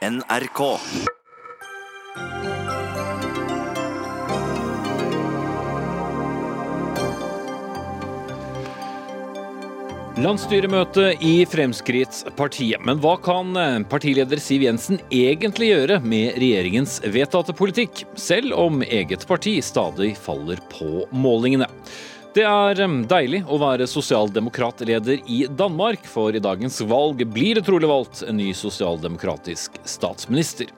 NRK. Landsstyremøte i Fremskrittspartiet. Men hva kan eh, partileder Siv Jensen egentlig gjøre med regjeringens vedtatte politikk, selv om eget parti stadig faller på målingene? Det er deilig å være sosialdemokratleder i Danmark, for i dagens valg blir det trolig valgt en ny sosialdemokratisk statsminister.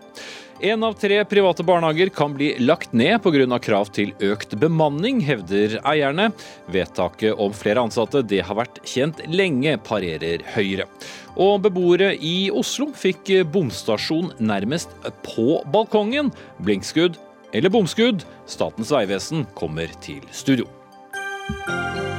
En av tre private barnehager kan bli lagt ned pga. krav til økt bemanning, hevder eierne. Vedtaket om flere ansatte det har vært kjent lenge, parerer Høyre. Og beboere i Oslo fikk bomstasjon nærmest på balkongen. Blinkskudd eller bomskudd, Statens vegvesen kommer til studio. Música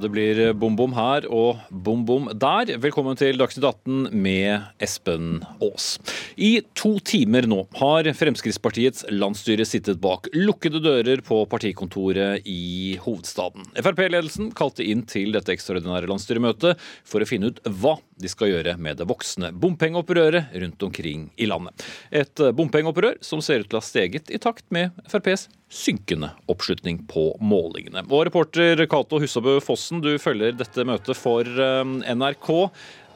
Det blir bom-bom her og bom-bom der. Velkommen til Dagsnytt 18 med Espen Aas. I to timer nå har Fremskrittspartiets landsstyre sittet bak lukkede dører på partikontoret i hovedstaden. Frp-ledelsen kalte inn til dette ekstraordinære landsstyremøtet for å finne ut hva de skal gjøre med det voksende bompengeopprøret rundt omkring i landet. Et bompengeopprør som ser ut til å ha steget i takt med FrPs synkende oppslutning på målingene. Og reporter Cato Husabø Fossen, du følger dette møtet for eh, NRK.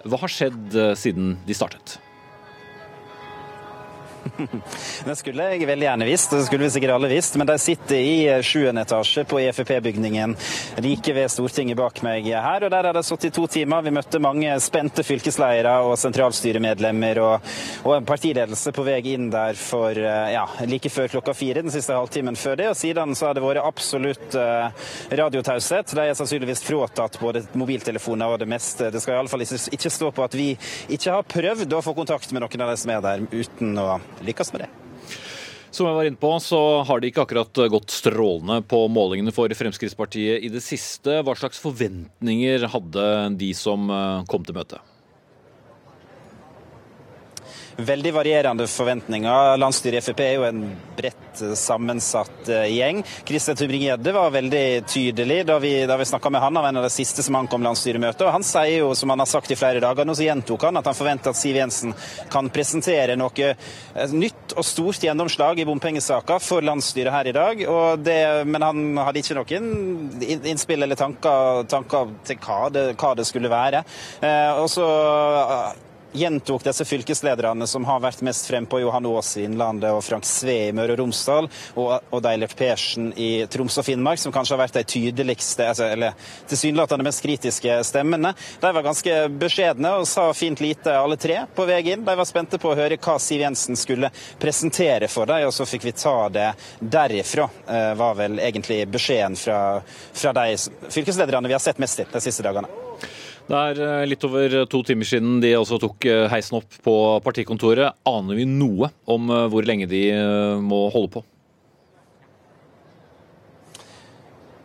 Hva har skjedd eh, siden de startet? Det skulle jeg veldig gjerne visst, det skulle vi sikkert alle visst. Men de sitter i eh, sjuende etasje på EFP-bygningen like ved Stortinget bak meg her. og Der har de sittet i to timer. Vi møtte mange spente fylkesledere og sentralstyremedlemmer og, og, en partiledelse på vei inn der for eh, ja, like før klokka fire den siste halvtimen før det. Og siden så har det vært absolutt uh, radiotaushet. De er sannsynligvis fratatt både mobiltelefoner og det meste. Det skal iallfall ikke stå på at vi ikke har prøvd å få kontakt med noen av de som er der, uten å lykkes med det. Som jeg var inne på, så har det ikke akkurat gått strålende på målingene for Fremskrittspartiet i det siste. Hva slags forventninger hadde de som eh, kom til møtet? Veldig varierende forventninger. Landsstyret i Frp er jo en bredt sammensatt eh, gjeng. Christian Tybring-Gjedde var veldig tydelig da vi, da vi snakka med han. Han var en av de siste som ankom landsstyremøtet. Han sier jo, som han har sagt i flere dager, nå så gjentok han at han forventer at Siv Jensen kan presentere noe eh, nytt og stort gjennomslag i bompengesaka for landsstyret her i dag. Det, men han hadde ikke noen innspill eller tanker, tanker til hva det, hva det skulle være. Eh, og så gjentok disse fylkeslederne som har vært mest frempå, Johan Aas i Innlandet og Frank Sve i Møre og Romsdal, og, Deilert Persen i Troms og Finnmark, som kanskje har vært de tydeligste, altså, eller tilsynelatende mest kritiske stemmene. De var ganske beskjedne og sa fint lite, alle tre, på vei inn. De var spente på å høre hva Siv Jensen skulle presentere for dem, og så fikk vi ta det derifra, eh, var vel egentlig beskjeden fra, fra de fylkeslederne vi har sett mest i de siste dagene. Det er eh, litt over to timer siden de også tok eh, heisen opp på partikontoret. Aner vi noe om eh, hvor lenge de må holde på?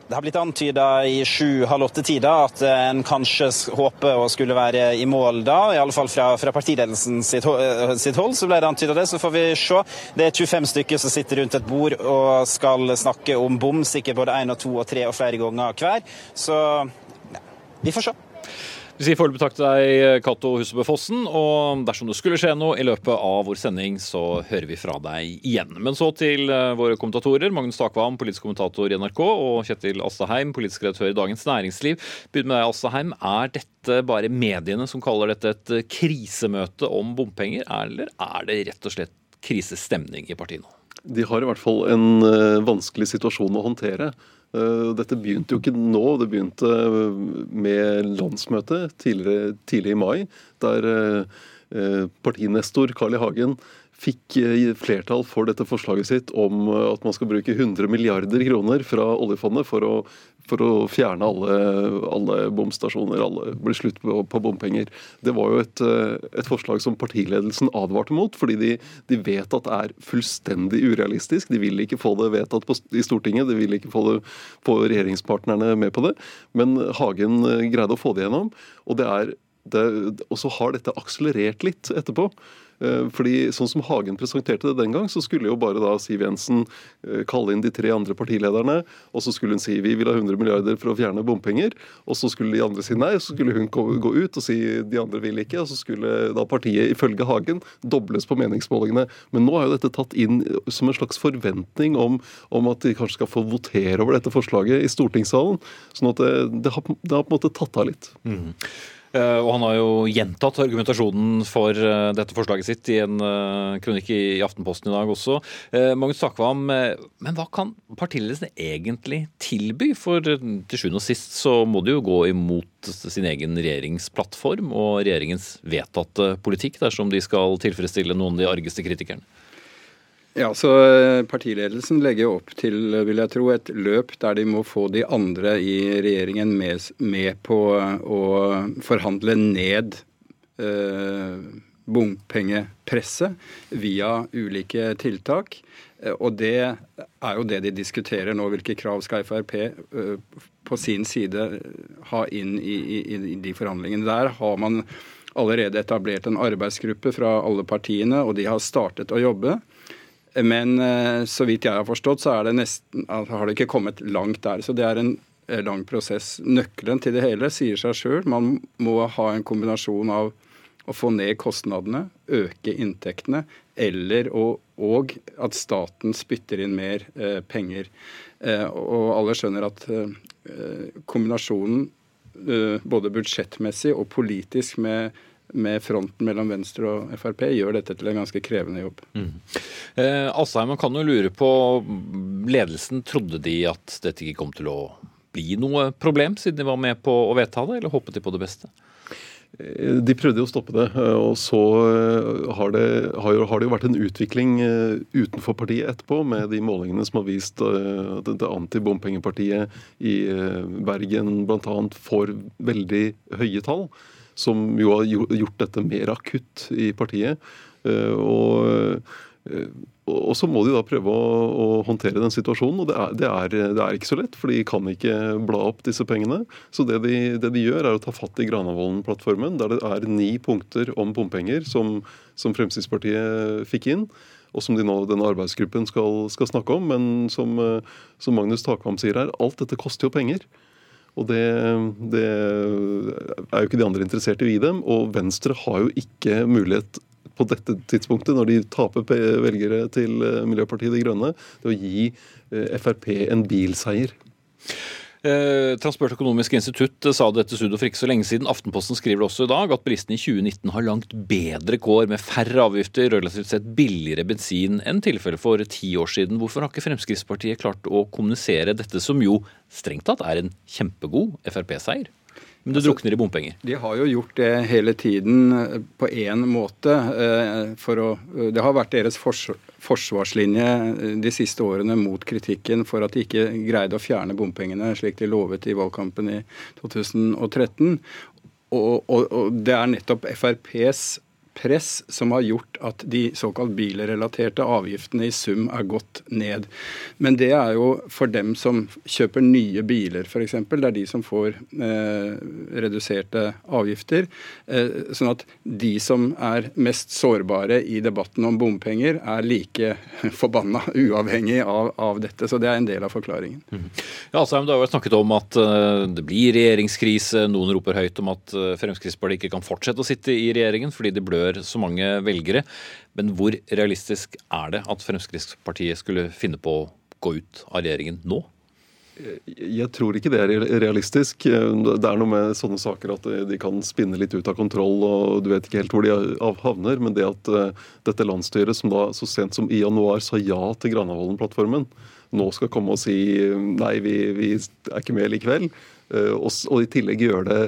Det har blitt antyda i sju-halv åtte-tida at en kanskje håper å skulle være i mål da. I alle fall fra, fra partiledelsen sitt, sitt, hold så ble det antyda det. Så får vi se. Det er 25 stykker som sitter rundt et bord og skal snakke om bom, sikkert både én og to og tre og flere ganger hver. Så ja, vi får se. Vi sier foreløpig takk til deg, Cato Husebø Fossen. Og dersom det skulle skje noe i løpet av vår sending, så hører vi fra deg igjen. Men så til eh, våre kommentatorer. Magnus Takvam, politisk kommentator i NRK, og Kjetil Astaheim, politisk redaktør i Dagens Næringsliv. Begynn med deg, Astaheim. Er dette bare mediene som kaller dette et krisemøte om bompenger, eller er det rett og slett krisestemning i partiet nå? De har i hvert fall en eh, vanskelig situasjon å håndtere. Eh, dette begynte jo ikke nå, det begynte eh, med landsmøtet tidlig i mai, der eh, partinestor Carl I. Hagen fikk flertall for dette forslaget sitt om at man skal bruke 100 milliarder kroner fra oljefondet for å for å fjerne alle, alle bomstasjoner, alle bli slutt på, på, bompenger. Det var jo et, eh, et, forslag som partiledelsen advarte mot, fordi de, de, vet at det er fullstendig urealistisk. De vil ikke få det vedtatt i Stortinget, de vil ikke få, det, få regjeringspartnerne med på det. Men Hagen eh, greide å få det gjennom. Og, det er, det, og så har dette akselerert litt etterpå. Eh, fordi sånn som Hagen presenterte det den gang, så skulle jo bare da Siv Jensen eh, kalle inn de tre andre partilederne, og så skulle hun si vi vil ha 100 milliarder for å fjerne bompenger, og så skulle de andre si nei, og så skulle hun gå ut og si de andre vil ikke, og så skulle da partiet ifølge Hagen dobles på meningsmålingene. Men nå er jo dette tatt inn som en slags forventning om, om at de kanskje skal få votere over dette forslaget i stortingssalen. sånn at det, det, har, det har, på en måte tatt av litt. Mm. Eh, og han har jo gjentatt argumentasjonen for eh, dette forslaget sitt i en eh, kronikk i Aftenposten i dag også. Magnus Takvam, men hva kan partiledelsen egentlig tilby? For til sjuende og sist så må de jo gå imot sin egen regjeringsplattform og regjeringens vedtatte politikk dersom de skal tilfredsstille noen av de argeste kritikerne. Ja, så eh, Partiledelsen legger opp til vil jeg tro, et løp der de må få de andre i regjeringen med, med på å forhandle ned eh, bompengepresset via ulike tiltak. Eh, og det er jo det de diskuterer nå. Hvilke krav skal Frp eh, på sin side ha inn i, i, i de forhandlingene. Der har man allerede etablert en arbeidsgruppe fra alle partiene, og de har startet å jobbe. Men eh, så vidt jeg har forstått, så det nesten, har det ikke kommet langt der. Så det er en eh, lang prosess. Nøkkelen til det hele sier seg sjøl. Man må ha en kombinasjon av å få ned kostnadene, øke inntektene, eller å, og at staten spytter inn mer eh, penger. Eh, og alle skjønner at eh, kombinasjonen eh, både budsjettmessig og politisk med med fronten mellom Venstre og Frp gjør dette til en ganske krevende jobb. Mm. Eh, Asheim, man kan jo lure på Ledelsen, trodde de at dette ikke kom til å bli noe problem, siden de var med på å vedta det, eller håpet de på det beste? Eh, de prøvde jo å stoppe det, eh, og så eh, har det, har, har det, jo vært en utvikling utenfor partiet etterpå, med de målingene som har vist at det antibompengepartiet i Bergen bl.a. får veldig høye tall som jo har gjort dette mer akutt i partiet. Eh, og, eh, og så må de da prøve å, å håndtere den situasjonen. Og det er, det, er, det er, ikke så lett, for de kan ikke bla opp disse pengene. Så det de, det de gjør, er å ta fatt i Granavolden-plattformen, der det er ni punkter om bompenger som, som Fremskrittspartiet fikk inn og som de nå, denne arbeidsgruppen skal, skal snakke om. Men som, eh, som Magnus Takvam sier her, alt dette koster jo penger. Og det, det, er jo ikke de andre interessert i å gi dem. Og Venstre har jo ikke mulighet på dette tidspunktet, når de taper velgere til eh, Miljøpartiet De Grønne, til å gi eh, Frp en bilseier. Eh, Transportøkonomisk institutt sa dette studio for ikke så lenge siden. Aftenposten skriver også i dag at bilistene i 2019 har langt bedre kår, med færre avgifter, relativt sett billigere bensin enn tilfellet for ti år siden. Hvorfor har ikke Fremskrittspartiet klart å kommunisere dette, som jo strengt tatt er en kjempegod Frp-seier? Men du altså, drukner i bompenger? De har jo gjort det hele tiden eh, på én måte. Eh, for å, det har vært deres forsvarslinje eh, de siste årene mot kritikken for at de ikke greide å fjerne bompengene slik de lovet i valgkampen i 2013. Og, og, og det er nettopp FrPs press som har gjort at de såkalt bilrelaterte avgiftene i sum er gått ned. Men det er jo for dem som kjøper nye biler, f.eks. Det er de som får eh, reduserte avgifter. Eh, sånn at de som er mest sårbare i debatten om bompenger, er like forbanna uavhengig av, av dette. Så det er en del av forklaringen. Mm. Ja, Sam, Du har jo snakket om at uh, det blir regjeringskrise. Noen roper høyt om at uh, Fremskrittspartiet ikke kan fortsette å sitte i regjeringen fordi det blør berør så mange velgere. Men hvor realistisk er det at Fremskrittspartiet skulle finne på å gå ut av regjeringen nå? Jeg tror ikke det er realistisk. Det er noe med sånne saker at de kan spinne litt ut av kontroll, og du vet ikke helt hvor de havner. Men det at eh, dette landsstyret, som da så sent som i januar sa ja til Granavolden-plattformen, nå skal komme og si nei, vi, vi er ikke med likevel, og, og i tillegg gjøre det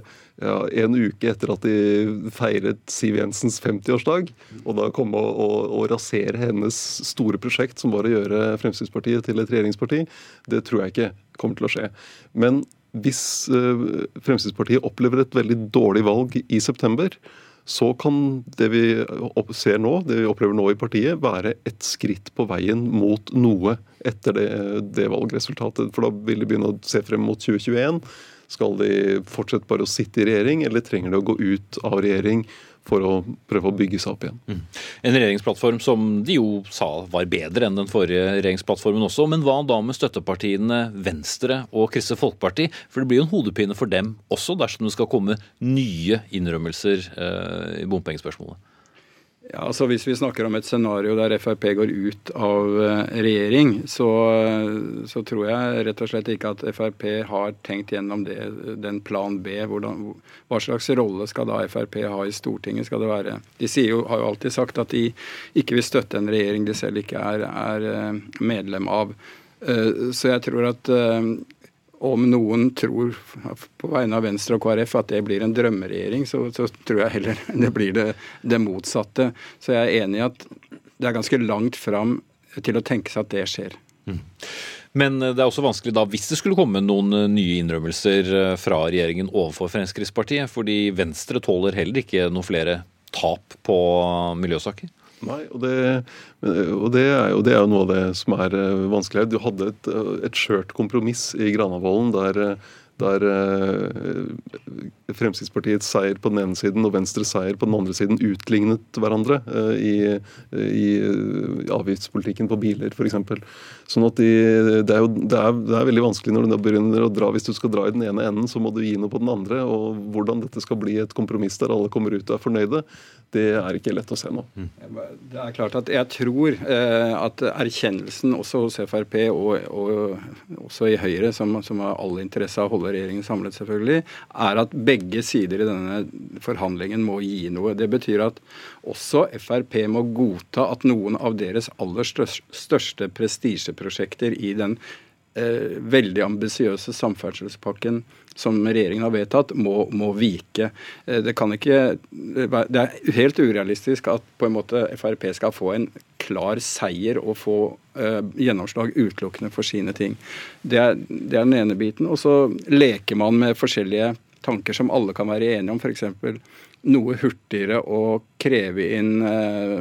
ja, en uke etter at de feiret Siv Jensens 50-årsdag. Og da komme og, og, og, rasere hennes store prosjekt, som var å gjøre Fremskrittspartiet til et regjeringsparti, det tror jeg ikke kommer til å skje. Men hvis uh, Fremskrittspartiet opplever et veldig dårlig valg i september, så kan det vi ser nå, det vi opplever nå i partiet, være et skritt på veien mot noe etter det, det valgresultatet. For da vil de begynne å se frem mot 2021. Skal de fortsette bare å sitte i regjering, eller trenger de å gå ut av regjering for å prøve å bygge seg opp igjen. Mm. En regjeringsplattform som de jo sa var bedre enn den forrige regjeringsplattformen også. Men hva da med støttepartiene Venstre og Kristelig Folkeparti? For det blir jo en hodepine for dem også dersom det skal komme nye innrømmelser eh, i bompengespørsmålet. Ja, altså Hvis vi snakker om et scenario der Frp går ut av eh, regjering, så, så, tror jeg rett og slett ikke at Frp har tenkt gjennom det, den plan B. Hvordan, hva slags rolle skal da Frp ha i Stortinget? skal det være? De jo, har jo alltid sagt at de ikke vil støtte en regjering de selv ikke er, er eh, medlem av. Eh, så jeg tror at om noen tror på vegne av Venstre og KrF at det blir en drømmeregjering, så, så tror jeg heller det blir det, det, motsatte. Så jeg er enig i at det er ganske langt fram til å tenke seg at det skjer. Mm. Men det er også vanskelig da, hvis det skulle komme noen eh, nye innrømmelser eh, fra regjeringen overfor Fremskrittspartiet, fordi Venstre tåler heller ikke noen flere tap på miljøsaker? Nei, og det, og, det er, og det, er, jo noe av det som er eh, vanskelig. Du hadde et, et skjørt kompromiss i Granavolden der der eh, Fremskrittspartiets seier på den ene siden og Venstres seier på den andre siden utlignet hverandre eh, i, i avgiftspolitikken på biler f.eks. Sånn at de, det, er jo, det, er, det, er veldig vanskelig når du begynner å dra. Hvis du skal dra i den ene enden, så må du gi noe på den andre. og Hvordan dette skal bli et kompromiss der alle kommer ut og er fornøyde, det er ikke lett å se nå. Mm. Det er klart at Jeg tror eh, at erkjennelsen også hos Frp og, og også i Høyre, som, som har all interesse av å holde holde regjeringen samlet, selvfølgelig, er at begge sider i denne forhandlingen må gi noe. Det betyr at også Frp må godta at noen av deres aller største prestisjeprosjekter i den eh, veldig ambisiøse samferdselspakken som regjeringen har vedtatt, må, må, vike. Eh, det kan ikke Det er helt urealistisk at på en måte Frp skal få en klar seier og få eh, gjennomslag utelukkende for sine ting. Det er, det er den ene biten. Og så leker man med forskjellige tanker som alle kan være enige om. F.eks. noe hurtigere å kreve inn eh,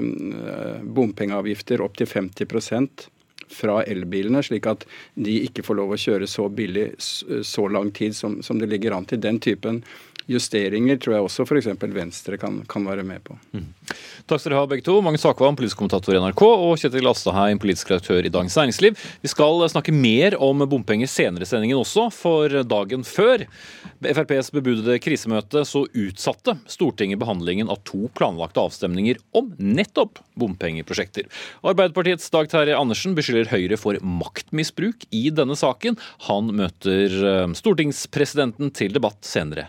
bompengeavgifter opp til 50 fra elbilene, slik at de ikke får lov å kjøre så billig så lang tid som, som det ligger an til. Den typen justeringer tror jeg også f.eks. Venstre kan, kan, være med på. Mm. Takk skal dere ha begge to. Magnus Sakvam, politisk kommentator i NRK, og Kjetil Astaheim, politisk redaktør i Dagens Næringsliv. Vi skal snakke mer om bompenger senere i sendingen også, for dagen før FrPs bebudede krisemøte så utsatte Stortinget behandlingen av to planlagte avstemninger om nettopp bompengeprosjekter. Arbeiderpartiets Dag Terje Andersen beskylder Høyre for maktmisbruk i denne saken. Han møter eh, stortingspresidenten til debatt senere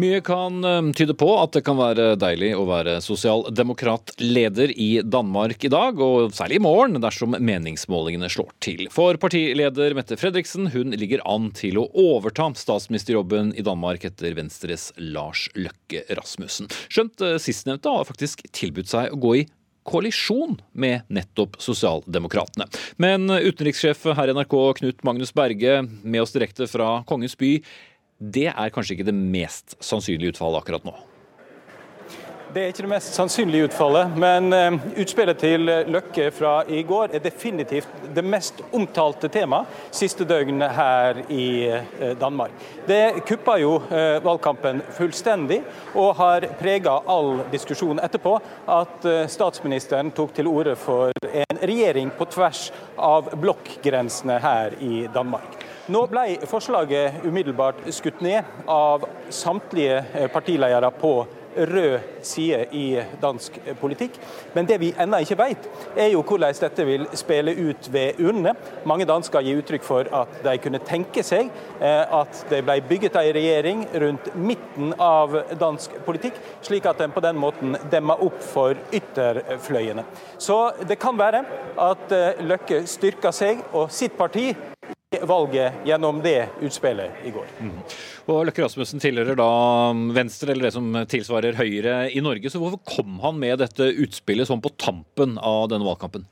Mye kan eh, tyde på at det kan være deilig å være sosialdemokratleder i Danmark i dag, og særlig i morgen, dersom meningsmålingene slår til. For partileder Mette Fredriksen hun ligger an til å overta statsministerjobben i Danmark etter Venstres Lars Løkke Rasmussen. Skjønt eh, sistnevnte har faktisk tilbudt seg å gå i koalisjon med nettopp Sosialdemokratene. Men utenrikssjef her i NRK, Knut Magnus Berge, med oss direkte fra Kongens by. Det er kanskje ikke det mest sannsynlige utfallet akkurat nå? Det er ikke det mest sannsynlige utfallet, men eh, utspillet til Løkke fra i går er definitivt det mest omtalte tema siste døgn her i eh, Danmark. Det kuppa jo eh, valgkampen fullstendig, og har prega all diskusjon etterpå at statsministeren tok til orde for en regjering på tvers av blokkgrensene her i Danmark. Nå ble forslaget umiddelbart skutt ned av samtlige eh, partiledere på rød side i dansk politikk. Men det vi ennå ikke vet, er jo hvordan dette vil spille ut ved urnene. Mange dansker gir uttrykk for at de kunne tenke seg eh, at det ble bygget en regjering rundt midten av dansk politikk, slik at en på den måten demmer opp for ytterfløyene. Så det kan være at eh, Løkke styrker seg og sitt parti valget gjennom det utspillet i går. Mm. Og Løkke Rasmussen tilhører da Venstre, eller det som tilsvarer Høyre i Norge. Så hvorfor kom han med dette utspillet sånn på tampen av denne valgkampen?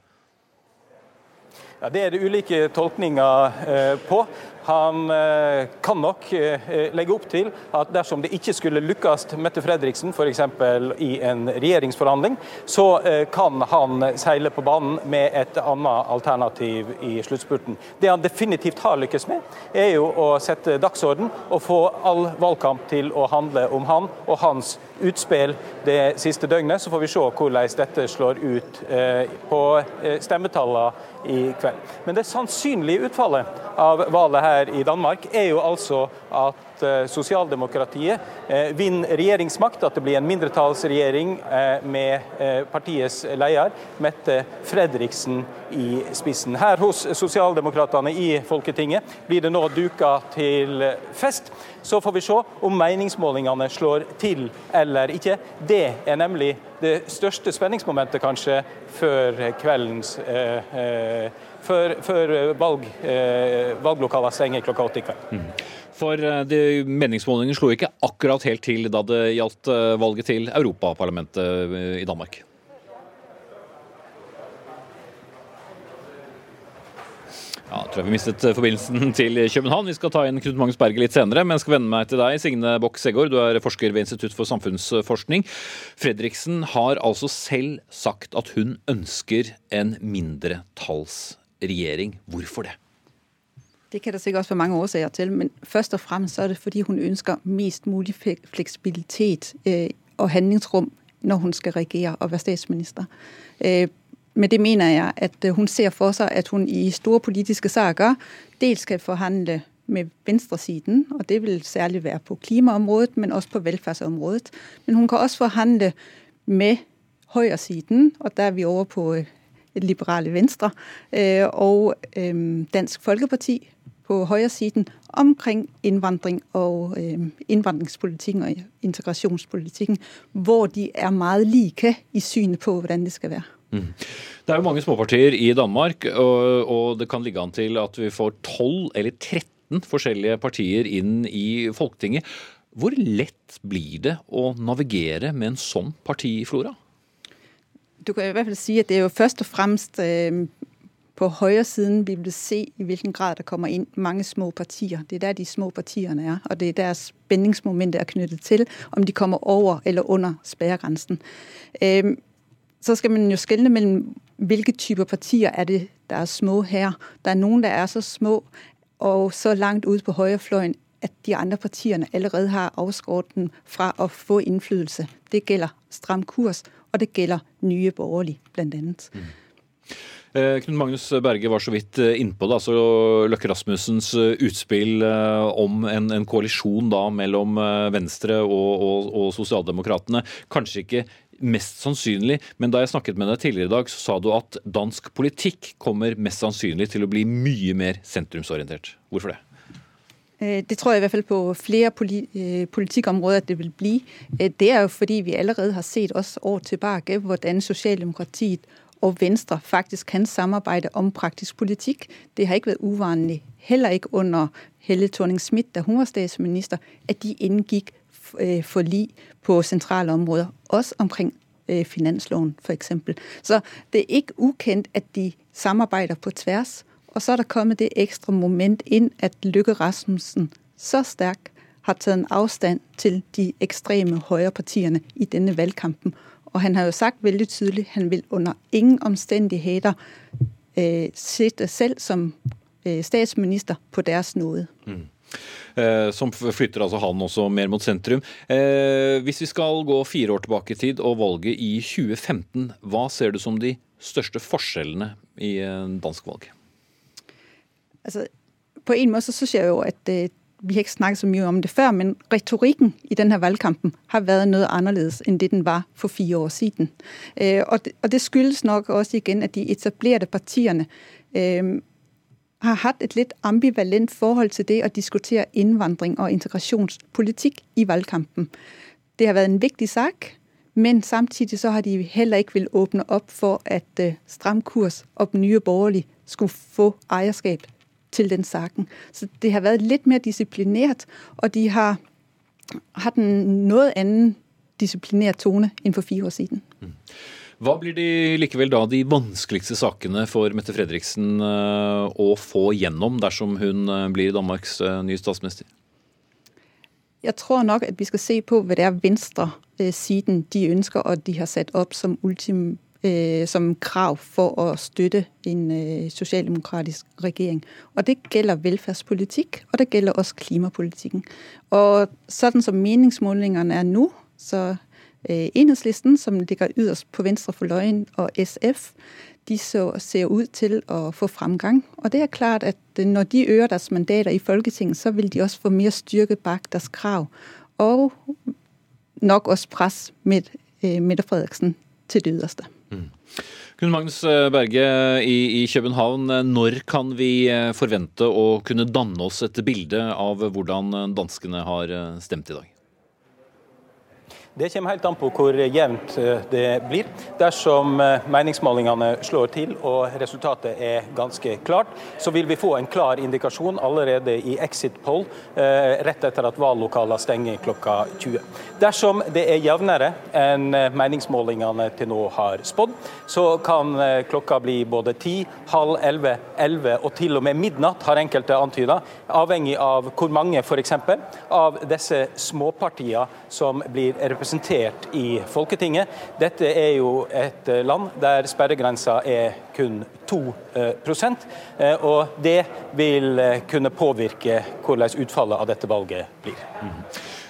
Ja, Det er det ulike tolkninger eh, på. Han eh, kan nok eh, legge opp til at dersom det ikke skulle lykkes Mette Fredriksen f.eks. i en regjeringsforhandling, så kan han seile på banen med et annet alternativ i sluttspurten. Det han definitivt har lykkes med, er jo å sette dagsorden og få all valgkamp til å handle om han og hans utspill det siste døgnet. Så får vi se hvordan dette slår ut på stemmetallene i kveld. Men det sannsynlige utfallet av valget her i Danmark er jo altså at eh, sosialdemokratiet eh, vinner regjeringsmakt, at det blir en mindretallsregjering eh, med partiets leder, Mette Fredriksen, i spissen. Her hos sosialdemokratene i Folketinget blir det nå duka til fest. Så får vi se om meningsmålingene slår til eller ikke. Det er nemlig det største spenningsmomentet kanskje før kveldens eh, før, før valg, eh, valglokalene stenger klokka åtte i kveld. Mm. For de, meningsmålingene slo ikke akkurat helt til da det gjaldt eh, valget til Europaparlamentet eh, i Danmark? Ja, tror jeg vi mistet forbindelsen til København. Vi skal ta inn Knut Magnus Berge litt senere, men skal vende meg til deg, Signe Bock Segård. Du er forsker ved Institutt for samfunnsforskning. Fredriksen har altså selv sagt at hun ønsker en mindretallsregjering regjering. Hvorfor det? Det kan der sikkert også være mange årsaker til, men først og fremst er det fordi hun ønsker mest mulig fleksibilitet øh, og handlingsrom når hun skal regjere og være statsminister. Øh, med det mener jeg at øh, hun ser for seg at hun i store politiske saker dels skal forhandle med venstresiden, og det vil særlig være på klimaområdet, men også på velferdsområdet. Men hun kan også forhandle med høyresiden, og der er vi over på Liberale Venstre øh, og øh, Dansk Folkeparti på højresiden omkring innvandring og øh, innvandringspolitikken og integrasjonspolitikken, hvor de er meget like i synet på hvordan det skal være. Det er jo mange småpartier i Danmark, og, det kan ligge an til at vi får 12 eller 13 forskjellige partier inn i Folketinget. Hvor lett blir det å navigere med en sånn partiflora? du kan i hvert fall si at det er jo først og fremst øh, på høyresiden vi vil se i hvilken grad der kommer inn mange små partier. Det er der de små partiene er, og det er der spenningsmomentet er knyttet til, om de kommer over eller under sperregrensen. Øh, så skal man jo skelne mellom hvilke typer partier er det der er små her. Der er noen der er så små og så langt ute på høyrefløyen at de andre partiene allerede har avskåret dem fra å få innflytelse. Det gjelder stram kurs, og det gjelder nye borgerlige, annet. Mm. Eh, Knut Magnus Berge var så vidt eh, innpå det, altså Løkke Rasmussens eh, utspill om en, en koalisjon da mellom Venstre og, og, og Sosialdemokratene. Kanskje ikke mest sannsynlig, men da jeg snakket med deg tidligere i dag, så sa du at dansk politikk kommer mest sannsynlig til å bli mye mer sentrumsorientert. Hvorfor det? Øh, det tror jeg i hvert fall på flere politikkområder at det vil bli. Øh, det er jo fordi vi allerede har sett oss år tilbake hvordan Sosialdemokratiet og Venstre faktisk kan samarbeide om praktisk politikk. Det har ikke vært uvanlig, heller ikke under Helle Thorning-Schmidt da hun var statsminister, at de inngikk forlig på sentrale områder, også omkring finansloven f.eks. Så det er ikke ukjent at de samarbeider på tvers. Og så er der kommet det ekstra moment inn at Lykke Rasmussen så sterk har tatt en avstand til de ekstreme høyrepartiene i denne valgkampen. Og han har jo sagt veldig tydelig han vil under ingen omstendigheter eh, sitte selv som øh, statsminister på deres nåde. Mm. Eh, som flytter altså han også mer mot sentrum. Eh, hvis vi skal gå fire år tilbake i tid og valget i 2015, hva ser du som de største forskjellene i dansk valg? Altså, på en måte så synes jeg jo, at øh, vi har ikke snakket så mye om det før, men retorikken i denne valgkampen har vært noe annerledes enn det den var for fire år siden. Og, det, skyldes nok også igjen at de etablerte partiene har hatt et litt ambivalent forhold til det å diskutere innvandring og integrasjonspolitikk i valgkampen. Det har vært en viktig sak, men samtidig så har de heller ikke villet åpne opp for at uh, Stram kurs og Nye Borgerlige skulle få eierskap til den saken. Så det har vært litt mer disiplinert, og de har hatt en noe annen disiplinert tone enn for fire år siden. Mm. Hva blir de likevel da de vanskeligste sakene for Mette Fredriksen å få gjennom dersom hun blir Danmarks nye statsminister? Jeg tror nok at vi skal se på hva det er venstresiden de ønsker og de har satt opp som ultim som krav for å støtte en sosialdemokratisk regjering. Og Det gjelder velferdspolitikk, og det gjelder også klimapolitikken. Og Sånn som meningsmålingene er nå, så Enhedslisten, som ligger yderst på venstre for løyen, og SF, de så, ser ut til å få fremgang. Og det er klart at når de øker deres mandater i Folketinget, så vil de også få mer styrke bak deres krav. Og nok også press med Mette Frederiksen til det ytterste. Mm. Kun Magnus eh, Berge i, i, København, når kan vi forvente å kunne danne oss et bilde av hvordan danskene har stemt i dag? Det kommer helt an på hvor jevnt eh, det blir. Dersom eh, meningsmålingene slår til og resultatet er ganske klart, så vil vi få en klar indikasjon allerede i exit poll eh, rett etter at valglokalene stenger klokka 20. Dersom det er jevnere enn meningsmålingene til nå har spådd, så kan klokka bli både 10, halv 11, 11 og til og med midnatt, har enkelte antyda, avhengig av hvor mange f.eks. av disse småpartiene som blir representert representert i Folketinget. Dette er jo et eh, land der sperregrensa er kun 2 eh, eh, og det vil kunne påvirke hvordan utfallet av dette valget blir. Mm.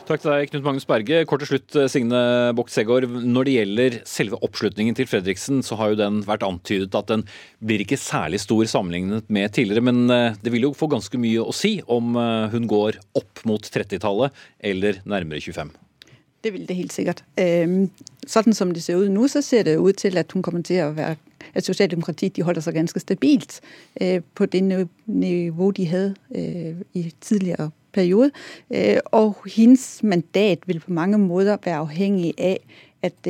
Takk til deg, Knut Magnus Berge. Kort til slutt, Signe Bokt Segård. Når det gjelder selve oppslutningen til Fredriksen, så har jo den vært antydet at den blir ikke særlig stor sammenlignet med tidligere. Men det vil jo få ganske mye å si om hun går opp mot 30-tallet eller nærmere 25. Det vil det helt sikkert. Sånn som det ser ut nå, så ser det ut til at hun kommer til å være at Socialdemokratiet de holder seg ganske stabilt øh, på det nivå de hadde øh, i tidligere periode. Øh, og hendes mandat vil på mange måter være avhengig av at,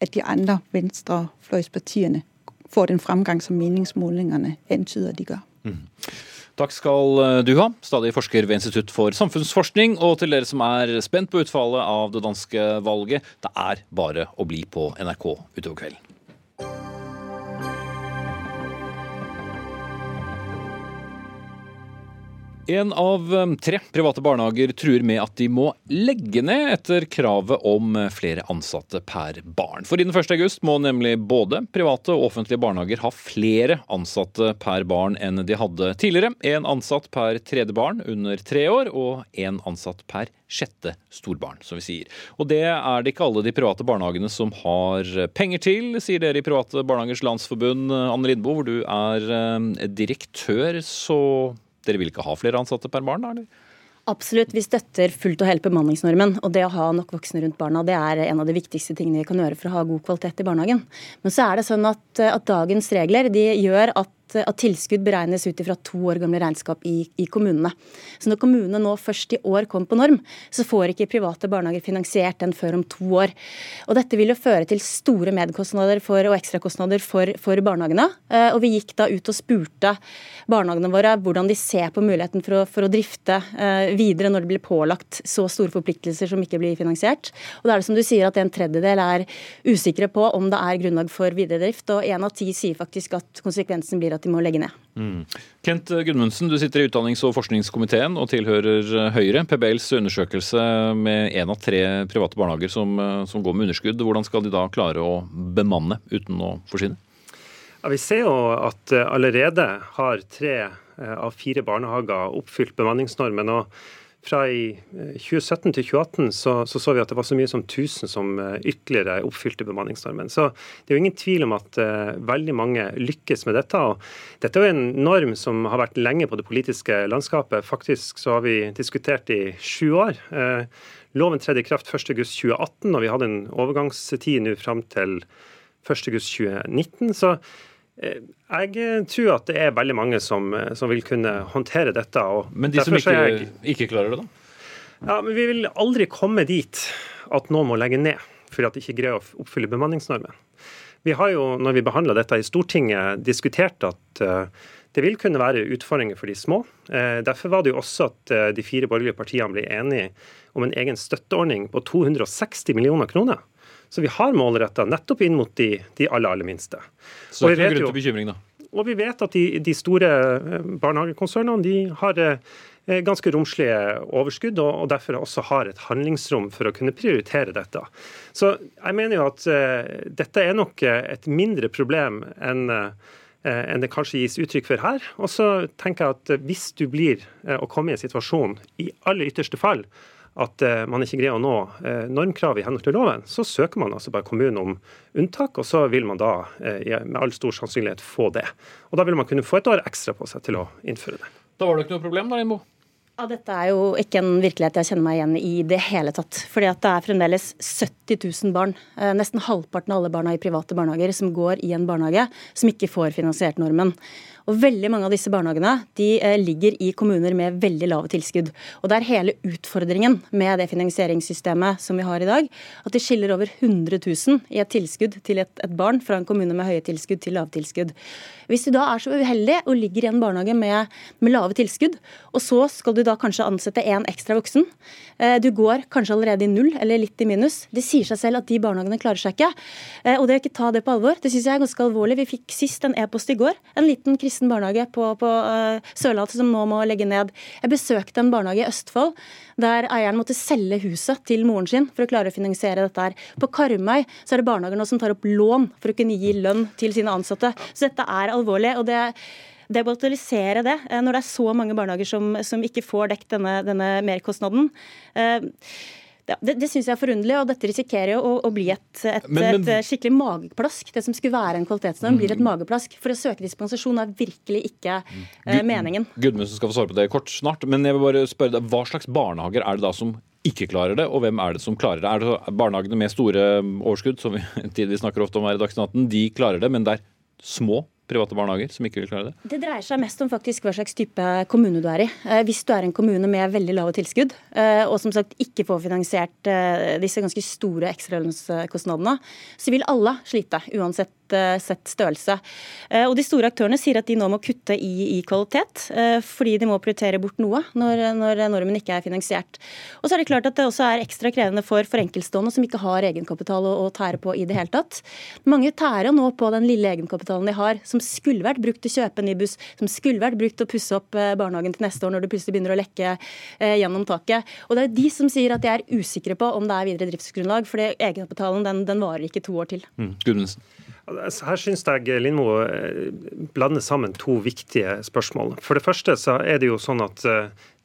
at de andre venstrefløyspartiene får den fremgang som meningsmålingene antyder de gjør. Mm. Takk skal eh, du ha, stadig forsker ved Institutt for samfunnsforskning. Og til dere som er spent på utfallet av det danske valget, det er bare å bli på NRK utover kvelden. En av um, tre private barnehager truer med at de må legge ned etter kravet om flere ansatte per barn. For innen 1.8 må nemlig både private og offentlige barnehager ha flere ansatte per barn enn de hadde tidligere. En ansatt per tredje barn under tre år, og en ansatt per sjette storbarn, som vi sier. Og det er det ikke alle de private barnehagene som har penger til, sier dere i Private Barnehagers Landsforbund. Anne Lindboe, hvor du er direktør, så dere vil ikke ha flere ansatte per barn, da? eller? Absolutt, vi støtter fullt og helt bemanningsnormen. Og det å ha nok voksne rundt barna det er en av de viktigste tingene vi kan gjøre for å ha god kvalitet i barnehagen. Men så er det sånn at, at dagens regler de gjør at at, tilskudd beregnes ut fra to år gamle regnskap i, i, kommunene. Så når kommunene nå først i år kom på norm, så får ikke private barnehager finansiert den før om to år. Og Dette vil jo føre til store medkostnader for, og ekstrakostnader for, for barnehagene. Eh, og Vi gikk da ut og spurte barnehagene våre hvordan de ser på muligheten for å, for å drifte eh, videre når det blir pålagt så store forpliktelser som ikke blir finansiert. Og da er det som du sier at En tredjedel er usikre på om det er grunnlag for videre drift, og én av ti sier faktisk at konsekvensen blir at at de må legge ned. Mm. Kent Gudmundsen, du sitter i utdannings- og forskningskomiteen og tilhører Høyre. PBLs undersøkelse med én av tre private barnehager som, som, går med underskudd, hvordan skal de da klare å bemanne uten å forsvinne? Ja, vi ser jo at allerede har tre eh, av fire barnehager oppfylt bemanningsnormen. og fra i 2017 eh, til 2018 så, så, så vi at det var så mye som 1000 som eh, ytterligere oppfylte bemanningsnormen. Så det er jo ingen tvil om at uh, veldig mange lykkes med dette. og Dette er jo en norm som har vært lenge på det politiske landskapet. Faktisk så har vi diskutert i sju år. Uh, loven tredde i kraft 1.8.2018, og vi hadde en overgangstid nå fram til 1.8.2019. Så jeg tror at det er veldig mange som, eh, som vil kunne håndtere dette. men de som ikke, jeg, ikke, klarer det, da? Ja, men Vi vil aldri komme dit at noen må legge ned fordi at de ikke greier å oppfylle bemanningsnormen. Vi har jo, når vi behandla dette i Stortinget, diskutert at uh, det vil kunne være utfordringer for de små. Derfor var det jo også at de fire borgerlige partiene ble enige om en egen støtteordning på 260 millioner kroner Så vi har målretta nettopp inn mot de, de aller, aller minste. Så det er ikke noen grunn til bekymring, da? Og vi vet at de, de store barnehagekonsernene de har ganske romslige overskudd, og derfor også har et handlingsrom for å kunne prioritere dette. Så jeg mener jo at uh, dette er nok et mindre problem enn uh, Eh, enn det kanskje gis uttrykk for her. Og så tenker jeg at hvis du blir eh, å komme i en situasjon, i aller ytterste fall, at eh, man ikke greier å nå normkrav i henhold til loven, så søker man altså bare kommunen om unntak, og så vil man da med all stor sannsynlighet få det. Og Da vil man kunne få et år ekstra på seg til å innføre det. Da var det ikke noe problem da, Lindmo? Ja, Dette er jo ikke en virkelighet jeg kjenner meg igjen i det hele tatt. Fordi at det er fremdeles 70 000 barn, eh, nesten halvparten av alle barna i private barnehager, som går i en barnehage som ikke får finansiert normen. Og veldig mange av disse barnehagene de eh, ligger i kommuner med veldig lave tilskudd. Og det er hele utfordringen med det finansieringssystemet som vi har i dag, at det skiller over 100 000 i et tilskudd til et, et barn fra en kommune med høye tilskudd til lave tilskudd. Hvis du da er så uheldig og ligger i en barnehage med, med lave tilskudd, og så skal du da kanskje ansette en ekstra voksen, eh, du går kanskje allerede i null eller litt i minus, det sier seg selv at de barnehagene klarer seg ikke. Eh, og det å ikke ta det på alvor, det syns jeg er ganske alvorlig. Vi fikk sist en e-post i går. en liten kristen kristen barnehage på, på uh, Sørlandet som nå må legge ned. Jeg besøkte en barnehage i Østfold der eieren måtte selge huset til moren sin for å klare å finansiere dette. her. På Karmøy så er det barnehager nå som tar opp lån for å kunne gi lønn til sine ansatte. Så dette er alvorlig. og det bagatellisere det eh, når det er så mange barnehager som, som ikke får dekket denne, denne merkostnaden. Ja, det det syns jeg er forunderlig, og dette risikerer jo å, å bli et, et, men, men, et, skikkelig mageplask. Det som skulle være en kvalitetsnorm, blir et mm. mageplask. For å søke dispensasjon er virkelig ikke eh, meningen. Gudmundsen skal få svare på det kort snart, men jeg vil bare spørre deg, hva slags barnehager er det da som ikke klarer det, og hvem er det som klarer det? Er det barnehagene med store overskudd, som vi tidligere snakker ofte om her i Dagsnytt 18, de klarer det, men det er små private barnehager som ikke vil klare det? Det dreier seg mest om faktisk hva slags type kommune du er i. Eh, hvis du er en kommune med veldig lave tilskudd, eh, og som sagt ikke får finansiert eh, disse ganske store ekstralønnskostnadene, så vil alle slite, uansett sett størrelse. Og De store aktørene sier at de nå må kutte i, i kvalitet, fordi de må prioritere bort noe når, når, normen ikke er finansiert. Og så er Det klart at det også er ekstra krevende for, for enkeltstående som ikke har egenkapital å, å tære på i det hele tatt. Mange tærer nå på den lille egenkapitalen de har, som skulle vært brukt til å kjøpe en ny buss, som skulle vært brukt til å pusse opp eh, barnehagen til neste år når det plutselig begynner å lekke eh, gjennom taket. Og Det er de som sier at de er usikre på om det er videre driftsgrunnlag, for egenkapitalen den, den varer ikke to år til. Mm. Altså, her syns jeg Lindmo eh, blander sammen to viktige spørsmål. For det første så er det jo sånn at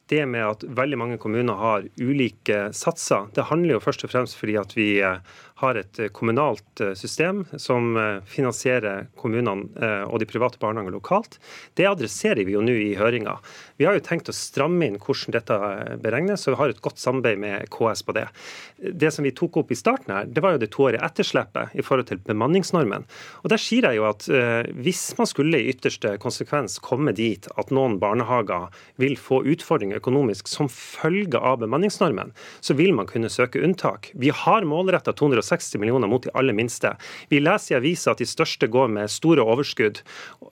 det med at veldig mange kommuner har ulike satser, det handler jo først og fremst fordi at vi har et eh, kommunalt eh, system som eh, finansierer kommunene og de private barnehagene lokalt. Det adresserer vi jo nå i høringa. Vi har jo tenkt å stramme inn hvordan dette beregnes, og vi har et godt samarbeid med KS på det. Det som vi tok opp i starten her, det var jo det toårige etterslepet i forhold til bemanningsnormen. Og Der sier jeg jo at hvis man skulle i ytterste konsekvens komme dit at noen barnehager vil få utfordringer økonomisk som følge av bemanningsnormen, så vil man kunne søke unntak. Vi har målretta 260 160 millioner mot de aller minste. Vi leser i avisa at de største går med store overskudd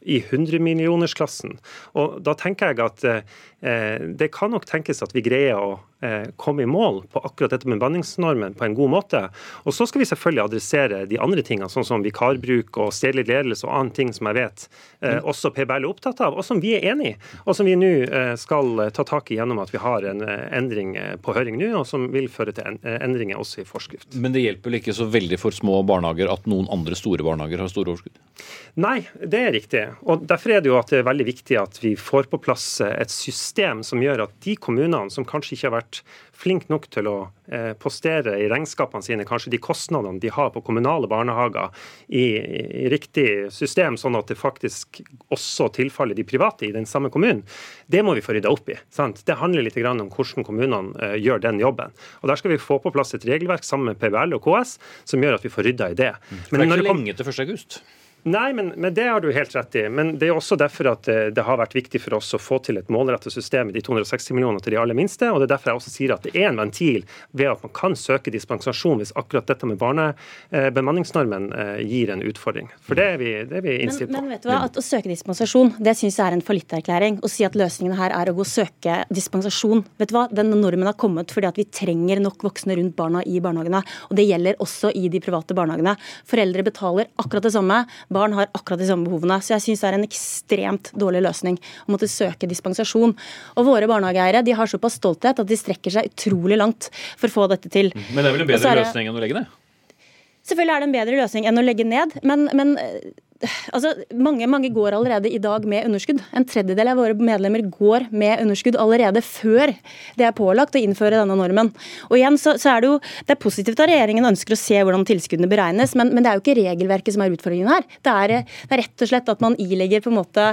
i 100-millionersklassen. Og Da tenker jeg at eh, det kan nok tenkes at vi greier å Eh, komme i mål på akkurat dette med bemanningsnormen på en god måte. Og så skal vi selvfølgelig adressere de andre tingene, sånn som vikarbruk og stedlig ledelse og annen ting som jeg vet eh, mm. også PBL er opptatt av, og som vi er enig i. Og som vi nå eh, skal ta tak i gjennom at vi har en endring på høring nå, og som vil føre til endringer også i forskrift. Men det hjelper vel ikke så veldig for små barnehager at noen andre store barnehager har store overskudd? Nei, det er riktig. Og Derfor er det jo at det er veldig viktig at vi får på plass et system som gjør at de kommunene som kanskje ikke har vært vært flink nok til å eh, postere i regnskapene sine kanskje de kostnadene de har på kommunale barnehager i, i, riktig system, sånn at det faktisk også tilfaller de private i den samme kommunen. Det må vi få rydda opp i. Sant? Det handler litt om hvordan kommunene uh, gjør den jobben. Og Der skal vi få på plass et regelverk sammen med PBL og KS som gjør at vi får rydda i det. Men, det er ikke lenge til 1. Nei, men, men, det har du helt rett i. Men det er også derfor at det, det har vært viktig for oss å få til et målrettet system med de 260 millionene til de aller minste. og Det er derfor jeg også sier at det er en ventil ved at man kan søke dispensasjon hvis akkurat dette med barnebemanningsnormen eh, gir en utfordring. For det er vi, det er vi innstilt på. Men, vet du hva, at Å søke dispensasjon det synes jeg er en fallitterklæring. Å si at løsningen her er å gå og søke dispensasjon. Vet du hva, Den normen har kommet fordi at vi trenger nok voksne rundt barna i barnehagene. og Det gjelder også i de private barnehagene. Foreldre betaler akkurat det samme barn har akkurat de samme behovene. Så jeg syns det er en ekstremt dårlig løsning å måtte søke dispensasjon. Og våre barnehageeiere de har såpass stolthet at de strekker seg utrolig langt for å få dette til. Men det er vel en bedre løsning enn å legge ned? Selvfølgelig er det en bedre løsning enn å legge ned, men, men Altså, mange, mange, går allerede i dag med underskudd. En tredjedel av våre medlemmer går med underskudd allerede før det er pålagt å innføre denne normen. Og igjen så, så er Det jo, det er positivt at regjeringen ønsker å se hvordan tilskuddene beregnes, men, men det er jo ikke regelverket som er utfordringen her. Det er, det er rett og slett at man ilegger på en måte